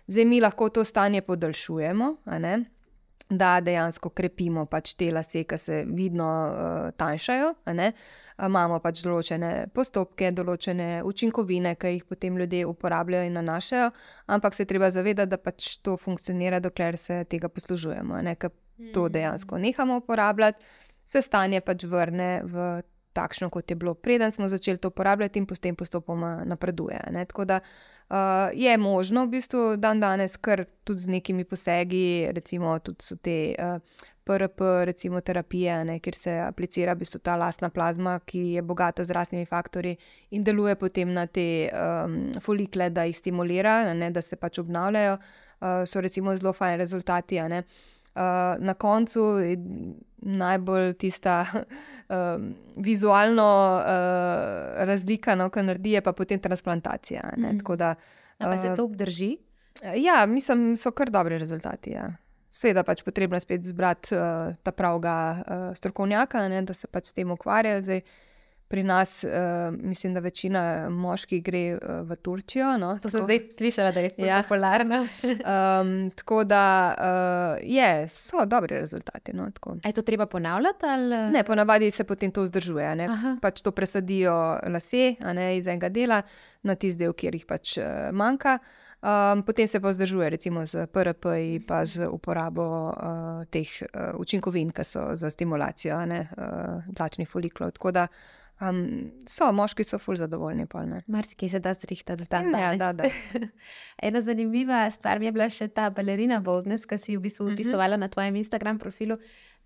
B: Zdaj mi lahko to stanje podaljšujemo. Da dejansko krepimo pač te lase, ki se vidno uh, tanjšajo. Imamo pač določene postopke, določene učinkovine, ki jih potem ljudje uporabljajo in nanašajo, ampak se treba zavedati, da pač to funkcionira, dokler se tega poslužujemo. Ker to mhm. dejansko nehamo uporabljati, se stanje pač vrne v takšno, kot je bilo, preden smo začeli to uporabljati, in potem postopoma napreduje. Ne? Tako da uh, je možno, v bistvu, dan danes, kar tudi z nekimi posegi, recimo tudi so te. Uh, PRP, recimo terapije, ne, kjer se aplicira v bistvu ta lastna plazma, ki je bogata z rastnimi faktorji in deluje potem na te um, folikle, da jih stimulira, ne, da se pač obnavljajo, uh, so recimo zelo fajni rezultati. Uh, na koncu je najbolj tista um, vizualna uh, razlika, no, kar naredi, pa potem transplantacija. Ne,
A: mm. da, uh, pa se to obdrži?
B: Ja, mislim, so kar dobri rezultati. Ja. Seveda pač potrebno spet zbrati uh, ta pravega uh, strokovnjaka, ne, da se pač s tem ukvarjajo. Zdaj, pri nas, uh, mislim, da večina moških gre uh, v Turčijo. No,
A: to sem zdaj slišala, da je ja. popularno.
B: um, tako da uh, je, so dobri rezultati. No,
A: je to treba ponavljati? Ali?
B: Ne, ponavadi se potem to vzdržuje. Pač to presadijo lase ne, iz enega dela na tisti del, kjer jih pač uh, manjka. Um, potem se pa vzdržuje, recimo z PRP in pa z uporabo uh, teh uh, učinkovin, ki so za stimulacijo uh, tlačnih foliklov. Tako da um, so, moški so fulj zadovoljni.
A: Marsikaj se da zrihtati tam. Ja, da, da. Ena zanimiva stvar mi je bila še ta balerina Boldness, ki si jo v bistvu upisovala uh -huh. na tvojem Instagram profilu.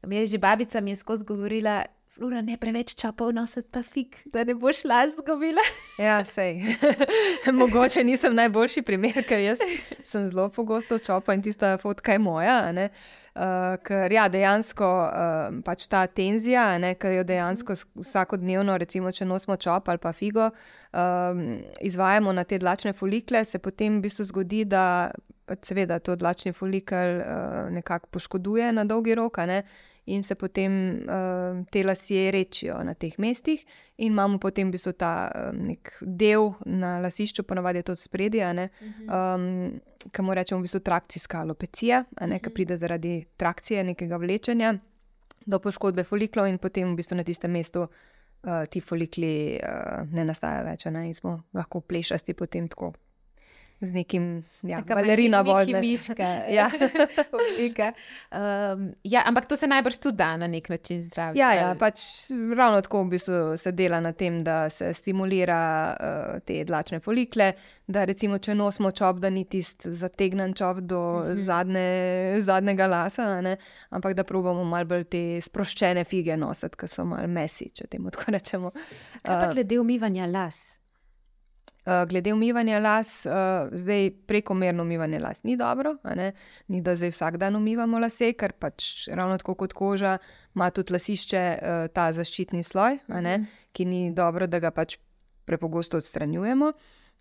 A: Mi je že babica mi je skozi govorila, Flora, ne preveč čapov nositi, pa fik, da ne boš las zgubila.
B: ja, sej. Mogoče nisem najboljši primer, ker jaz sem zelo pogosto čapa in tista fotka je moja. Uh, ker ja, dejansko uh, pač ta tenzija, ki jo dejansko vsakodnevno, recimo, če nosimo čop ali pa figo, uh, izvajamo na te dlačne folikle, se potem v bistvu zgodi, da pač seveda to dlačni folikel uh, nekako poškoduje na dolgi rok in se potem uh, te lasje rečijo na teh mestih, in imamo potem v bistvu ta um, del na lasišču, ponavadi je to spredje, um, ki mu rečemo v bistvu trakcijska alopecija, ne, ki mhm. pride zaradi trakcije, nekega vlečenja do poškodbe foliklov, in potem v bistvu na tistem mestu. Uh, ti folikli uh, ne nastajajo več, ne? in smo lahko plešasti potem tako z nekim ja, balerina vodnega
A: miška. ja. um, ja, ampak to se najbrž tudi da na nek način zdraviti.
B: Ja, ja, pač ravno tako v bistvu se dela na tem, da se stimulira uh, te dlačne folikle, da recimo, če nosimo čop, da ni tisti zategnen čop do mhm. zadnje, zadnjega lasa, ne? ampak da probamo malo bolj te sproščene fige nositi, ki so malo mesi, če temu tako rečemo.
A: Kaj pa glede umivanja las?
B: Eh, glede umivanja las, uh, zdaj prekomerno umivanje las ni dobro, ni da zdaj vsak dan umivamo lase, ker pač ravno tako kot koža ima tudi lasišče uh, ta zaščitni sloj, mhm. ki ni dobro, da ga pač prepogosto odstranjujemo.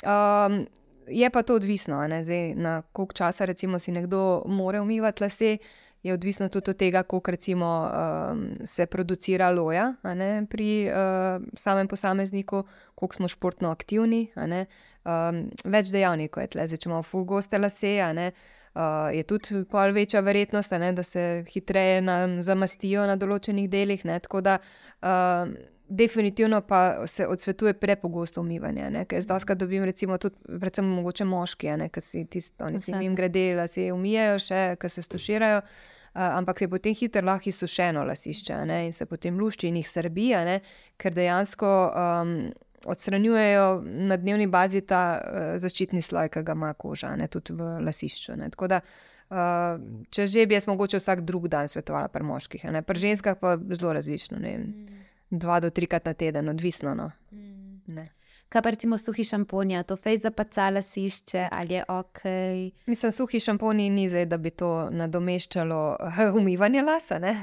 B: Um, je pa to odvisno, Zdaj, na koliko časa recimo, si nekdo more umivati lase, je odvisno tudi od tega, koliko recimo, um, se producira loja ne, pri uh, samem posamezniku, koliko smo športno aktivni. Um, več dejavnikov je tle, zdaj, če imamo fulgoste lase. Uh, je tudi pol večja verjetnost, ne, da se hitreje zamastijo na določenih delih. Ne, tako da uh, definitivno pa se odsvetuje prepogosto umivanje. Jaz dosta dobim, recimo, tudi, predvsem mogoče moški, ki si tisto, oni si jim grede, da se umijejo, še, ki se stoširajo. Uh, ampak je potem hitro lahko izsušeno lasišče ne? in se potem lušči in jih srbija, ker dejansko um, odstranjujejo na dnevni bazi ta uh, zaščitni sloj, ki ga ima koža, ne? tudi v lasišču. Da, uh, če že bi jaz mogoče vsak drug dan svetovala pri moških, pri ženskah pa zelo različno. Mm dva do trikrat na teden, odvisno. No.
A: Mm. Kaj pa recimo suhi šamponija, to fej zapacala sišče ali je ok?
B: Mislim, suhi šamponi ni zdaj, da bi to nadomeščalo umivanje lasa. Ne?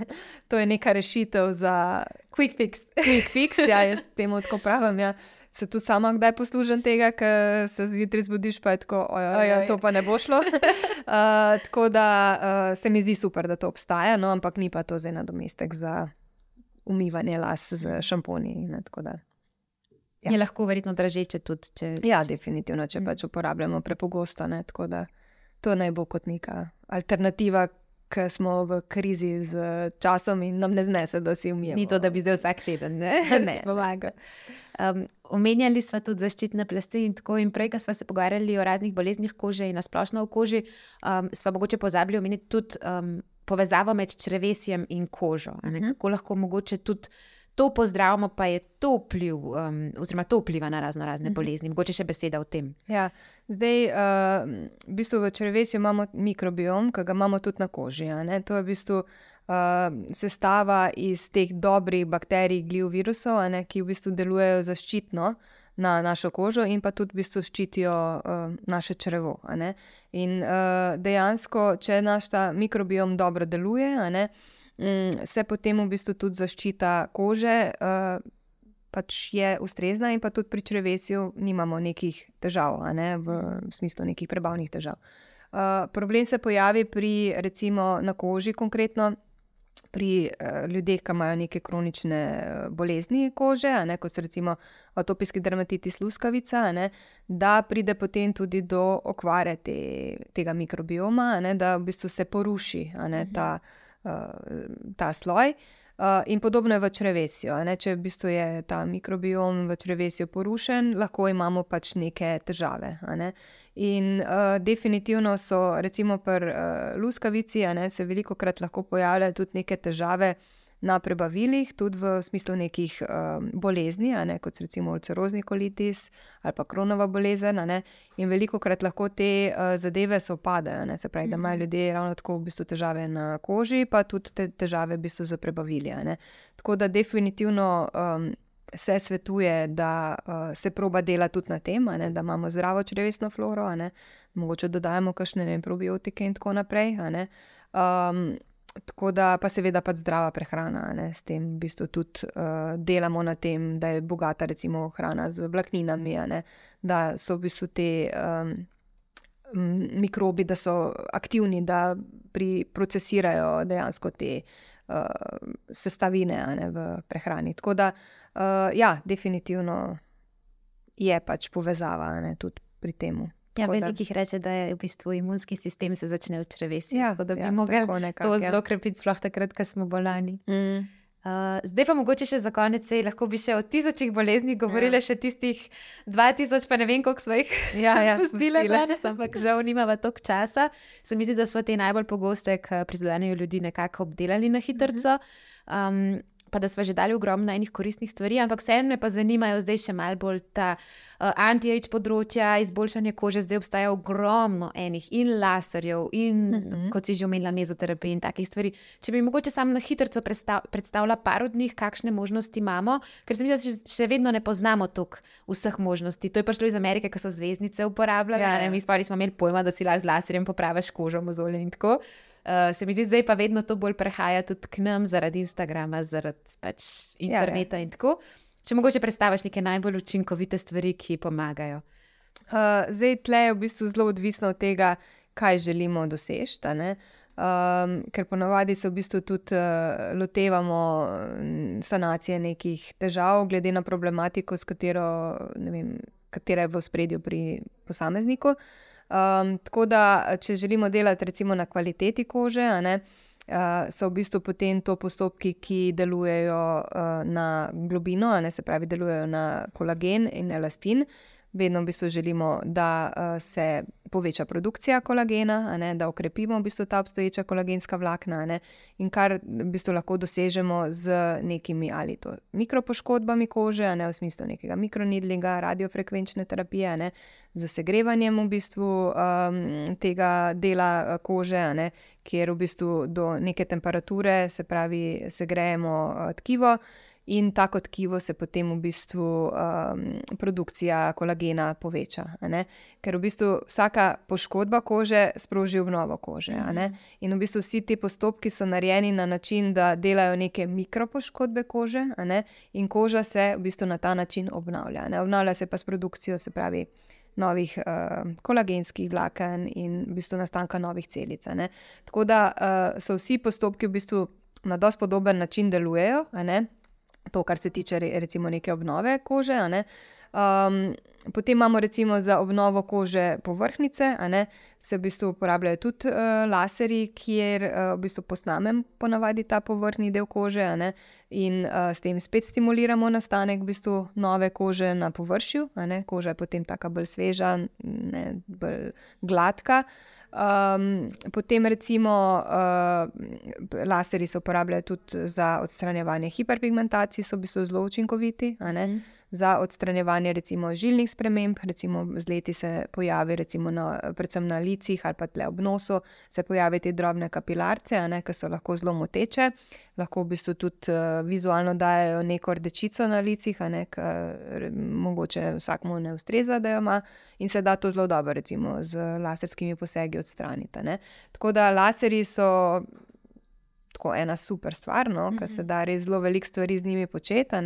B: To je neka rešitev za
A: quick fix.
B: quick fix, ja, jaz temu tako pravim. Ja. Se tudi sama kdaj poslužim tega, ker se zjutraj zbudiš, pa je tako, da to pa ne bo šlo. uh, tako da uh, se mi zdi super, da to obstaja, no, ampak ni pa to zdaj nadomestek za umivanje las z šamponi.
A: Ja. Je lahko verjetno dražeče tudi. Če,
B: ja, definitivno, če mm. pač uporabljamo prepogosto. Ne, to naj bo kot neka alternativa, ker smo v krizi z časom in nam ne znese, da si umijemo.
A: Ni to, da bi zdaj vsak teden ne, ne. pomagal. Um, omenjali smo tudi zaščitne plasti in tako in prej, ko smo se pogovarjali o raznih boleznih kože in nasplošno o koži, um, smo mogoče pozabili omeniti tudi um, povezavo med črvesjem in kožo. Mhm. Kako lahko mogoče tudi to pozdravimo, pa je to vpliv, um, oziroma to vpliva na razno razne
B: Mhm.
A: bolezni. Mogoče še beseda o tem.
B: Ja, zdaj, uh, v bistvu v črevesju imamo mikrobiom, ki ga imamo tudi na koži. To je v bistvu uh, sestava iz teh dobrih bakterij, gljiv, virusov, ne, ki v bistvu delujejo zaščitno na našo kožo in pa tudi v bistvu ščitijo uh, naše črevo. In uh, dejansko, če naš ta mikrobiom dobro deluje, ne, mm, se potem v bistvu tudi zaščita kože. Uh, pač je ustrezna, in pa tudi pri črevesju nimamo nekih težav, ne, v smislu nekih prebavnih težav. Uh, problem se pojavi pri, recimo, na koži, konkretno pri uh, ljudeh, ki imajo neke kronične eh, bolezni kože, ne, kot so recimo atopijski dermatitis, luskavica, ne, da pride potem tudi do okvare te, tega mikrobioma, ne, da v bistvu se poruši ne, ta, uh, ta sloj. Uh, in podobno je v črevesju. Ne? Če v bistvu je ta mikrobiom v črevesju porušen, lahko imamo pač neke težave. Ne? In uh, definitivno so, recimo pri uh, luskavici, ne, se veliko krat lahko pojavljajo tudi neke težave na prebavilih, tudi v smislu nekih um, bolezni, ne, kot so recimo ulcerozni kolitis ali pa kronova bolezen. ne. In veliko krat lahko te uh, zadeve sopadajo, ne, se pravi, da imajo ljudje ravno tako v bistvu težave na koži, pa tudi te težave v bistvu za prebavili. Tako da definitivno. Um, Se svetuje, da uh, se proba delati tudi na tem, ne, da imamo zdravo črevesno floro, ne, mogoče dodajemo kakšne ne probiotike in tako naprej. ne. Um, tako da pa seveda pač zdrava prehrana, ne, s tem v bistvu tudi uh, delamo na tem, da je bogata recimo hrana z vlakninami, ne, da so v bistvu te um, mikrobi, da so aktivni, da pri, procesirajo dejansko te uh, sestavine ne, v prehrani. Tako da, uh, ja, definitivno je pač povezava ne, tudi pri tem.
A: Ja,
B: da-
A: velikih reče, da je v bistvu imunski sistem se začne v črevesju.
B: Ja,
A: tako da bi
B: ja,
A: mogli to
B: ja.
A: zelo krepiti, sploh takrat, ko smo bolani.
B: Mm.
A: Uh, zdaj pa mogoče še za konec, sej, lahko bi še o tisočih boleznih govorili, ja. še tistih 2000, pa ne vem, koliko smo jih
B: Ja, ja,
A: spustili danes, ampak žal nimamo toliko časa. Se mi zdi, da so te najbolj pogoste, ki prizadenejo ljudi, nekako obdelali na hitro. Um, pa da smo že dali ogromno enih koristnih stvari, ampak vseeno me pa zanimajo zdaj še malo bolj ta uh, anti-age področja, izboljšanje kože. Zdaj obstaja ogromno enih in laserjev, in uh -huh. kot si že omenila, mezoterapije in takih stvari. Če bi mogoče sam na hitro predstav, predstavila par od njih, kakšne možnosti imamo, ker se mi zdi, da še, še vedno ne poznamo toliko vseh možnosti. To je prišlo iz Amerike, ko so zvezdnice uporabljali,
B: Ja,
A: ja, mi sploh nismo imeli pojma, da si lahko z laserjem popraviš kožo, mozolje in tako. Uh, se mi zdi, zdaj pa vedno to bolj prehaja tudi k nam zaradi Instagrama, zaradi pač interneta ja, ja. in tako. Če mogoče predstaviš neke najbolj učinkovite stvari, ki pomagajo.
B: Uh, zdaj, tle je v bistvu zelo odvisno od tega, kaj želimo doseči. Um, ker ponavadi se v bistvu tudi uh, lotevamo mm, sanacije nekih težav, glede na problematiko, s katero, vem, katera je v spredju pri posamezniku. Um, tako da, če želimo delati recimo na kvaliteti kože, ne, uh, so v bistvu potem to postopki, ki delujejo uh, na globino, ne, se pravi, delujejo na kolagen in elastin. Vedno v bistvu želimo, da uh, se poveča produkcija kolagena, ne, da okrepimo v bistvu ta obstoječa kolagenska vlakna. Ne, in kar v bistvu lahko dosežemo z nekimi ali to mikropoškodbami kože, ne v smislu nekega mikronidlinga, radiofrekvenčne terapije, ne, z segrevanjem v bistvu um, tega dela eh, kože, ne, kjer v bistvu do neke temperature, se pravi, segrejemo uh, tkivo. In tako tkivo se potem v bistvu um, produkcija kolagena poveča. Ker v bistvu vsaka poškodba kože sproži obnovo kože. ne. In v bistvu vsi ti postopki so narejeni na način, da delajo neke mikropoškodbe kože, ne. in koža se v bistvu na ta način obnavlja. Ne. Obnavlja se pa s produkcijo, se pravi. Novih uh, kolagenskih vlaken in v bistvu nastanka novih celic. Tako da uh, so vsi postopki v bistvu na dosti podoben način delujejo. To, kar se tiče re- recimo neke obnove kože. ne. Um, potem imamo recimo za obnovo kože povrhnjice, se v bistvu uporabljajo tudi uh, laserji, kjer uh, v bistvu posnamem ponavadi ta povrhnji del kože. in uh, s tem spet stimuliramo nastanek v bistvu nove kože na površju. Koža je potem tako bolj sveža, ne, bolj gladka. Um, potem recimo uh, laserji se uporabljajo tudi za odstranjevanje hiperpigmentacije, so v bistvu zelo učinkoviti. Mm za odstranjevanje recimo žilnih sprememb, recimo z leti se pojavi, na, predvsem na licih ali pa tle ob nosu, se pojavijo te drobne kapilarce, ki so lahko zelo moteče, lahko v bistvu tudi uh, vizualno dajo neko rdečico na licih, ki mogoče vsakmu ne ustreza, da jo ima in se da to zelo dobro, recimo z laserskimi posegi odstraniti. Tako da laserji so. Tako ena super stvar, no, mm -hmm. ker se da res zelo veliko stvari z njimi početi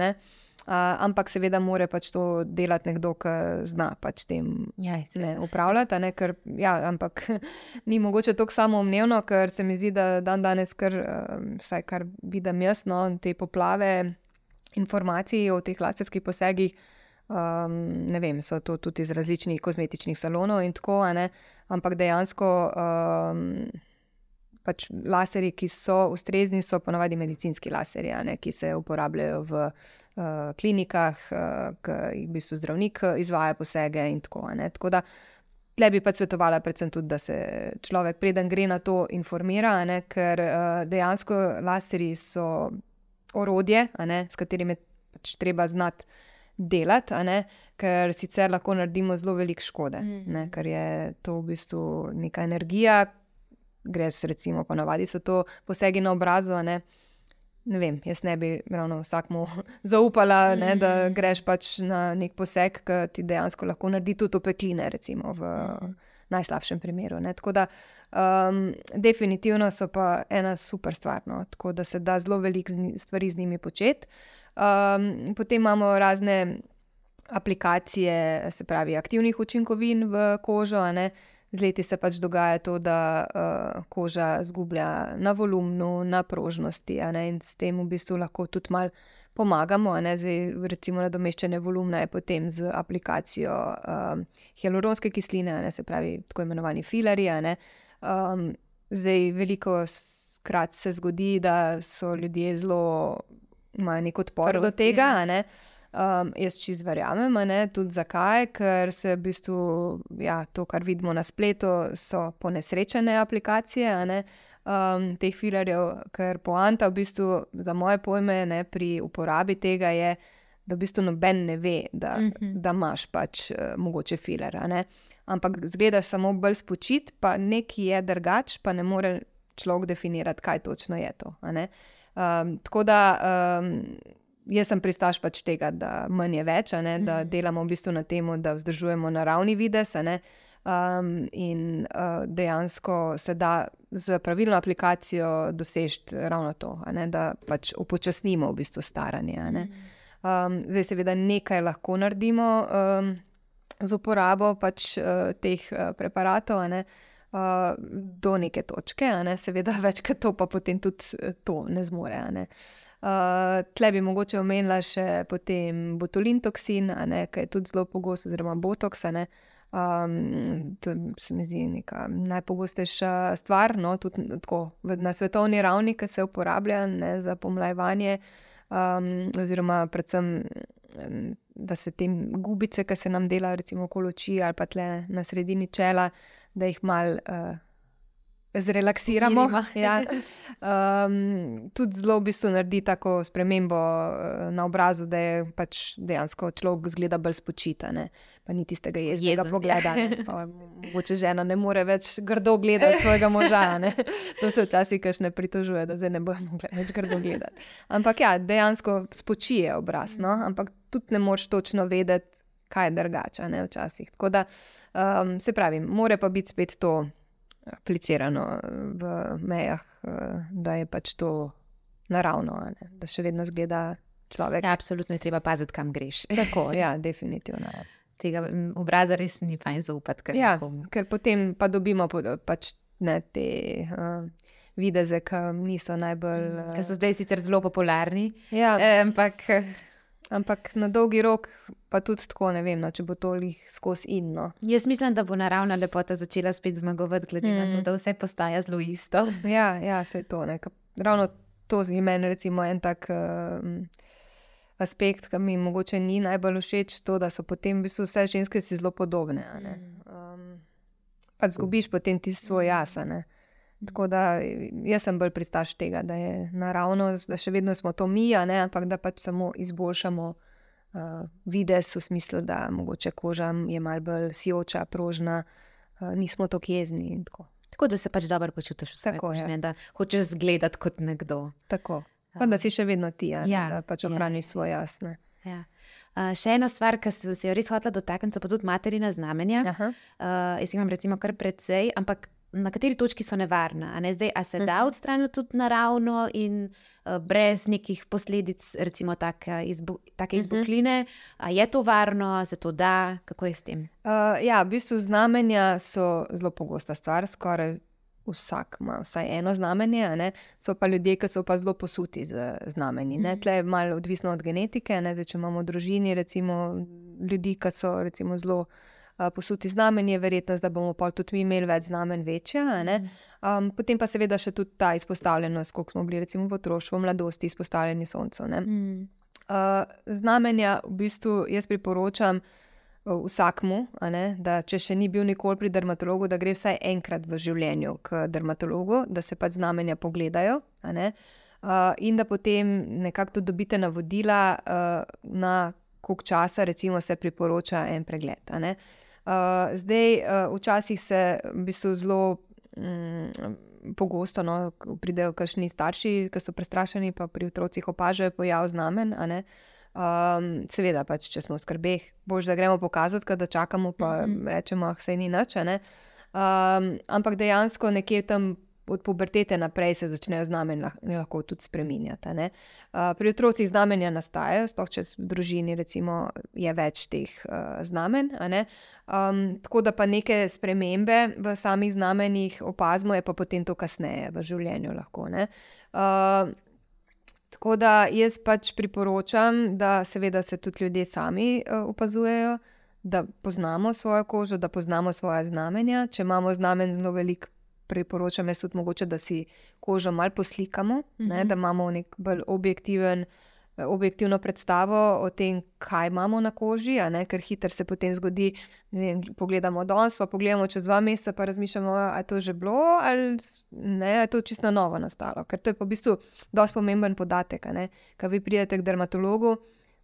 B: ampak seveda mora pač to delati nekdo, ki zna pač tem ne, upravljati. Ne, ker, ja, ampak ni mogoče tako samoumevno, ker se mi zdi, da dan danes, kar, vsaj kar vidim jaz, no, te poplave informacij o teh laserskih posegih. Um, ne vem, so to tudi iz različnih kozmetičnih salonov in tako, ampak dejansko um, pač laserji, ki so ustrezni, so ponovadi medicinski laserji, ki se uporabljajo v uh, klinikah, uh, ki jih v bistvu zdravnik eh, izvaja posege in tako naprej. Tle bi pa svetovala, predvsem tudi, da se človek, preden gre na to, informira, ne, ker uh, dejansko laserji so orodje, ne, s katerim je pač treba znati delati, ne, ker sicer lahko naredimo zelo veliko škode, mm. ne, ker je to v bistvu neka energija, gre se recimo, ponavadi so to posegi na obrazu. Ne, uh, ne vem, jaz ne bi ravno vsakmu zaupala, ne, da mhm. greš pač na nek poseg, ki ti dejansko lahko naredi tudi opekline, recimo v mhm. najslabšem primeru. Ne. Tako da, um, definitivno so pa ena super stvar, no. tako da se da zelo veliko stvari z njimi početi. Um, potem imamo razne aplikacije, se pravi, aktivnih učinkovin v kožo. Z leti se pač dogaja to, da uh, koža izgublja na volumnu, na prožnosti, in s tem v bistvu lahko tudi malo pomagamo. Zdaj, recimo, nadomeščanje volumna je potem z aplikacijo uh, hialuronske kisline, ne, se pravi, tako imenovani filarji. Um, zdaj, veliko krat se zgodi, da so ljudje zelo, imajo nek odpor do tega. Ne. Um, jaz čez verjamem, ne, tudi zakaj, ker se v bistvu ja, to, kar vidimo na spletu, so ponesrečene aplikacije ne, um, teh filarjev, ker poanta v bistvu za moje pojme ne, pri uporabi tega je, da v bistvu noben ne ve, da, mm -hmm. da imaš pač uh, mogoče filar. Ampak zgledaš samo bolj spočit, pa nekaj je drugač, pa ne more človek definirati, kaj točno je to. Um, tako da. Um, jaz sem pristaš pač tega, da manj je več, ne, da mhm. delamo v bistvu na tem, da vzdržujemo naravni vides. Um, in uh, dejansko se da z pravilno aplikacijo doseči ravno to, ne, da pač upočasnimo v bistvu staranje. Um, zdaj, seveda, nekaj lahko naredimo um, z uporabo pač, uh, teh uh, preparatov. Ne, Uh, do neke točke, ne? seveda, večkrat to pa potem tudi to ne zmore. Ne? Uh, Uh, tle bi mogoče omenila še potem botulin toksin, ki je tudi zelo pogost, oziroma botoks. Um, to se mi zdi neka najpogostejša stvar, no, tudi tako, na svetovni ravni, ki se uporablja ne, za pomlajevanje, um, oziroma predvsem, da se te gubice, ki se nam delajo, recimo okoli oči ali pa tle na sredini čela, da jih mal. Uh, zrelaksiramo. Ja. Um, tudi zelo v bistvu naredi tako spremembo eh, na obrazu, da je pač dejansko človek zgleda bolj spočitan, pa ni tistega jeznega Jezen, pogleda. Ja. Mogoče žena ne more več grdo gledati svojega moža. Ne? To se včasih kaš ne pritožuje, da zdaj ne bo mogla več grdo gledati. Ampak ja, dejansko spočije obraz, no? ampak tudi ne moš točno vedeti. Kaj je drugače, včasih. Tako da, um, se pravi, mora pa biti spet to aplicirano v mejah, eh, da je pač to naravno, da še vedno zgleda človek.
A: Ja, absolutno je treba paziti, kam greš.
B: Tako, ja, definitivno. Ja.
A: Tega obraza res ni fajn zaupati.
B: Ker, ja, ker potem pa dobimo pač ne, te uh, videze, ki niso najbolj. Uh,
A: ki so zdaj sicer zelo popularni.
B: Ja,
A: eh, ampak.
B: Ampak na dolgi rok pa tudi tako, ne vem, no, če bo to jih skozi inno.
A: Jaz mislim, da bo naravna lepota začela spet zmagovati, glede mm. na to, mm. da vse postaja zelo isto.
B: Ja, ja se to. Ne, ravno to je meni recimo en tak. Uh, Aspekt, ki mi morda ni najbolj všeč, je, da so potem v bistvu vse ženske si zelo podobne. Um, pa zgubiš potem ti svoj jaz. Tako da jaz sem bolj pristaš tega, da je naravno, da še vedno smo to mi, ne, ampak da pač samo izboljšamo uh, videz v smislu, da mogoče koža je malo bolj sijoča, prožna, uh, nismo tako jezni. Tako.
A: tako da se pač dobro počutiš v svetu, ja. da hočeš zgledati kot nekdo.
B: Tako. Pa da si še vedno ti, ja, da pač ja. ohraniš ja. svoje jasne.
A: Ja. Uh, še ena stvar, ki se je res hotela dotakniti, pa tudi materina znamenja. Uh, jaz imam recimo kar precej, ampak na kateri točki so nevarna. Ne? Zdaj, a se da mhm. odstraniti tudi naravno in uh, brez nekih posledic, recimo take, izbu take mhm. izbukline. A je to varno, se to da, kako je s tem?
B: Uh, ja, v bistvu znamenja so zelo pogosta stvar, skoraj. Vsak ima vsaj eno znamenje, ne? so pa ljudje, ki so pa zelo posuti z znamenji. Mm. Tle je malo odvisno od genetike. Zdaj, če imamo v družini recimo, ljudi, ki so recimo, zelo uh, posuti znamen, je verjetnost, da bomo pa tudi mi imeli več znamen večja. Um, potem pa seveda še tudi ta izpostavljenost, koliko smo bili recimo v otroštvu, v mladosti izpostavljeni soncu. Mm. Uh, znamenja v bistvu jaz priporočam. Vsakmu, da če še ni bil nikoli pri dermatologu, da gre vsaj enkrat v življenju k dermatologu, da se pač znamenja pogledajo. Uh, in da potem nekako dobite navodila, uh, na koliko časa, recimo, se priporoča en pregled. Uh, zdaj, uh, včasih se v bistvu zelo um, pogosto no, pridejo kakšni starši, ki so prestrašeni, pa pri otrocih opažajo pojav znamen. Um, seveda, pač, če smo v skrbeh, boš da gremo pokazati, da čakamo, pa mm -hmm. rečemo, da se ni nič. Um, ampak dejansko nekje tam od pubertete naprej se začnejo znamenja lahko tudi spreminjati. Uh, pri otrocih znamenja nastajajo, sploh če v družini recimo, je več teh uh, znamen. Um, tako da pa neke spremembe v samih znamenjih opazimo, je pa potem to kasneje v življenju lahko. Uh, tako da jaz pač priporočam, da seveda se tudi ljudje sami uh, opazujejo. Da poznamo svojo kožo, da poznamo svoje znamenja. Če imamo znamen zelo velik, priporočam jaz tudi, mogoče, da si kožo malo poslikamo, mm -hmm. ne, mhm. da imamo nek bolj objektiven. Objektivno predstavo o tem, kaj imamo na koži, ne, ker hitro se potem zgodi, da pogledamo danes, pa pogledamo čez dva meseca, pa razmišljamo, ali je to že bilo ali ne, je to čisto novo nastalo. Ker to je pa v bistvu dosti pomemben podatek. Kaj vi pridete k dermatologu,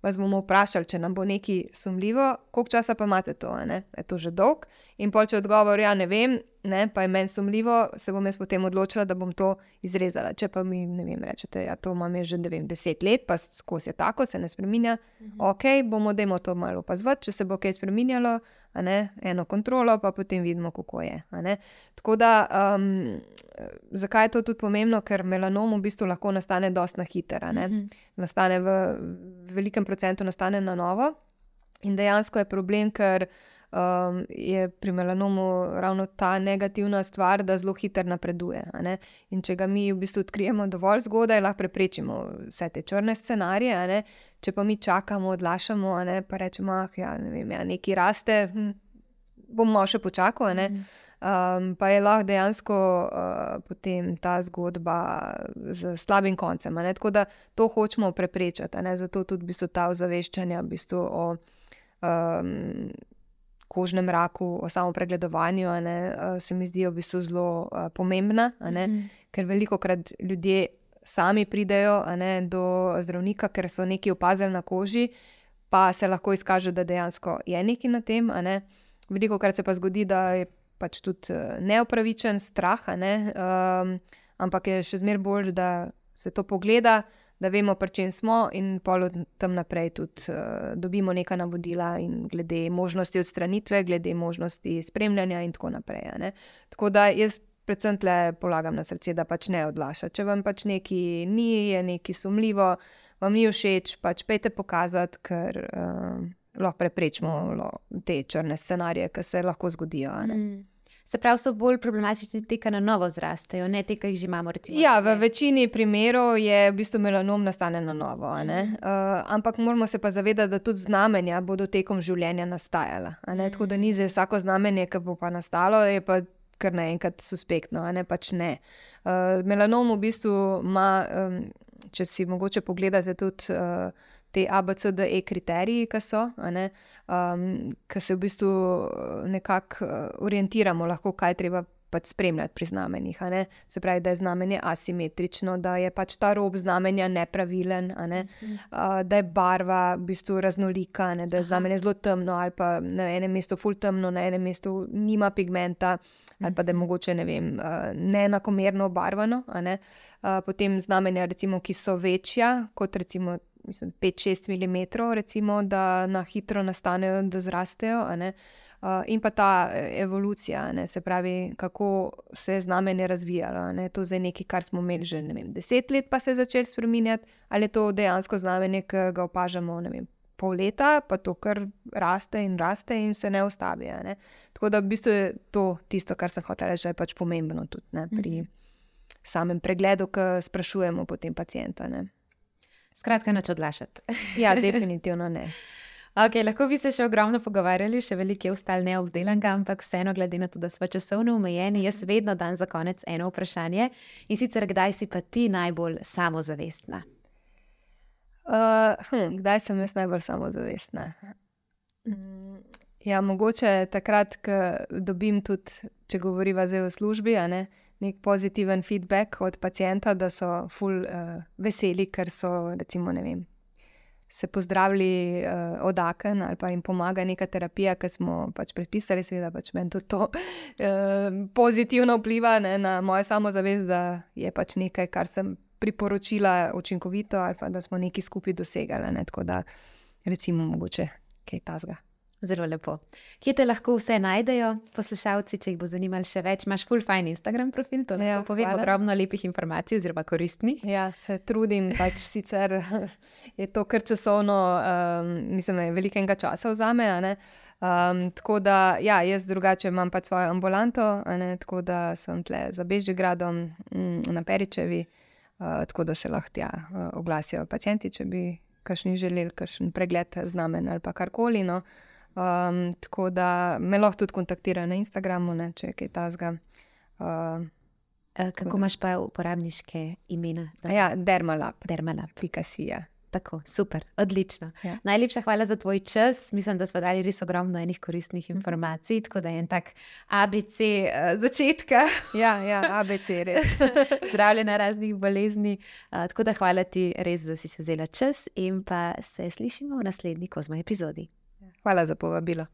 B: vas bomo vprašali, če nam bo nekaj sumljivo, koliko časa pa imate to, je to že dolg. In pa če odgovor, ja, ne vem, ne, pa je meni sumljivo, se bom jaz potem odločila, da bom to izrezala. Če pa mi ne vem, rečete, da ja, to imam že vem, deset let, pa skozi je tako, se ne spremenja. Mhm. Ok, bomo demo to malo opazovati, če se bo kaj spremenjalo, ne, eno kontrolo, pa potem vidimo, kako je. Tako da, um, zakaj je to tudi pomembno? Ker melanom v bistvu lahko nastane dosta hitro, mhm. nastane v velikem procentu, nastane na novo. In dejansko je problem, ker um, je pri melanomu ravno ta negativna stvar, da zelo hitro napreduje. In če ga mi v bistvu odkrijemo dovolj zgodaj, lahko preprečimo vse te črne scenarije. Če pa mi čakamo, odlašamo, pa rečemo, da ja, ne vem, ja, nekaj raste, hm, bomo še počakali. Um, pa je lahko dejansko uh, ta zgodba z slabim koncem. Tako da to hočemo preprečiti. Zato tudi v bistvu ta ozaveščanja v bistvu o um, kožnem raku, o samem pregledovanju, ne, se mi zdijo v bistvu zelo pomembna, ne, mm. ker veliko krat ljudje sami pridejo ne, do zdravnika, ker so nekaj opazili na koži, pa se lahko izkaže, da dejansko je nekaj na tem. Ne. Veliko krat se pa zgodi, da je pač tudi eh, neopravičen strah, ne, um, ampak je še zmeraj bolj, da se to pogleda da vemo, pri čem smo, in pol od tam naprej tudi uh, dobimo neka navodila, glede možnosti odstranitve, glede možnosti spremljanja, in tako naprej. Tako da jaz predvsem tle polagam na srce, da pač ne odlaša. Če vam pač nekaj ni, je nekaj sumljivo, vam ni všeč, pač pejte pokazati, ker uh, lahko preprečimo te črne scenarije, ki se lahko zgodijo.
A: Se pravi, so bolj problematični ti, ki na novo zrastejo, ne ti, ki jih že imamo. Recimo,
B: ja, v večini primerov je v bistvu melanom nastane na novo. Uh, ampak moramo se pa zavedati, da tudi znamenja bodo tekom življenja nastajala. Tako da ni za vsako znamenje, ki bo pa nastalo, je pa kar naenkrat suspektno, a ne pač ne. Uh, melanom v bistvu ima, um, če si mogoče pogledate tudi. Uh, Te ABCDE kriteriji, ki so, um, ki se v bistvu nekako orientiramo, lahko kaj treba pač spremljati pri znamenjih. Se pravi, da je znamenje asimetrično, da je pač ta rob znamenja nepravilen, ne? uh, da je barva v bistvu raznolika, ne? da je znamenje zelo temno ali pa na enem mestu full temno, na enem mestu nima pigmenta ali pa da je mogoče ne vem, uh, neenakomerno obarvano. Ne? Uh, potem znamenja, recimo, ki so večja kot recimo. 5-6 mm, recimo, da na hitro nastanejo, da zrastejo. Uh, in pa ta e, evolucija, ne, se pravi, kako se je znamenje razvijalo. Ne. To je nekaj, kar smo imeli že vem, deset let, pa se je začelo spremenjati, ali je to dejansko znamenje, ki ga opažamo vem, pol leta, pa to kar raste in raste in se ne ustavi. Ne. Tako da v bistvu je to tisto, kar sem hotel reči, da je pač pomembno tudi ne, pri mhm. samem pregledu, ki sprašujemo potem pacijenta. Ne.
A: Skratka, neč odlašati.
B: ja, definitivno ne.
A: Okay, lahko bi se še ogromno pogovarjali, še veliko je ostalo neobdelanega, ampak vseeno, glede na to, da smo časovno omejeni, jaz vedno dam za konec eno vprašanje in sicer, kdaj si pa ti najbolj samozavestna?
B: Uh, hm, kdaj sem jaz najbolj samozavestna? Mm, ja, mogoče takrat, ko dobim tudi, če govoriva zdaj o službi, ne, nek pozitiven feedback od pacijenta, da so ful uh, veseli, ker so, recimo, ne vem se pozdravili uh, od Aken ali pa jim pomaga neka terapija, ki smo pač predpisali, seveda pač meni tudi to uh, pozitivno vpliva ne, na mojo samozavest, da je pač nekaj, kar sem priporočila učinkovito ali pa da smo nekaj skupaj dosegali. Ne, tako da recimo mogoče kaj tasga.
A: Zelo lepo. Kje te lahko vse najdejo, poslušalci, če jih bo zanimalo še več? Imáš full fine Instagram profil, to lahko ja, povem, ogromno lepih informacij, oziroma koristnih.
B: Ja, se trudim, pač sicer je to kar časovno, um, mislim, velikega časa vzame. Um, tako da, ja, jaz drugače imam pač svojo ambulanto, tako da sem tle za Bežigradom mm, na Peričevi, uh, tako da se lahko tja uh, oglasijo pacijenti, če bi kakšni želeli kakšen pregled znamen ali pa karkoli. No. Um, tako da me lahko tudi kontaktirajo na Instagramu, ne, če je kaj tasga. Uh,
A: Kako imaš pa uporabniške imena?
B: Ja, Dermalab.
A: Dermalab.
B: Pikasija.
A: Tako, super, odlično. Ja. Najlepša hvala za tvoj čas. Mislim, da smo dali res ogromno enih koristnih mhm. informacij, tako da je en tak ABC uh, začetka.
B: Ja, ja ABC je res.
A: Zdravljenje raznih bolezni. Uh, tako da hvala ti res, da si se vzela čas in pa se slišimo v naslednji kozmo epizodi.
B: Hvala za povabilo.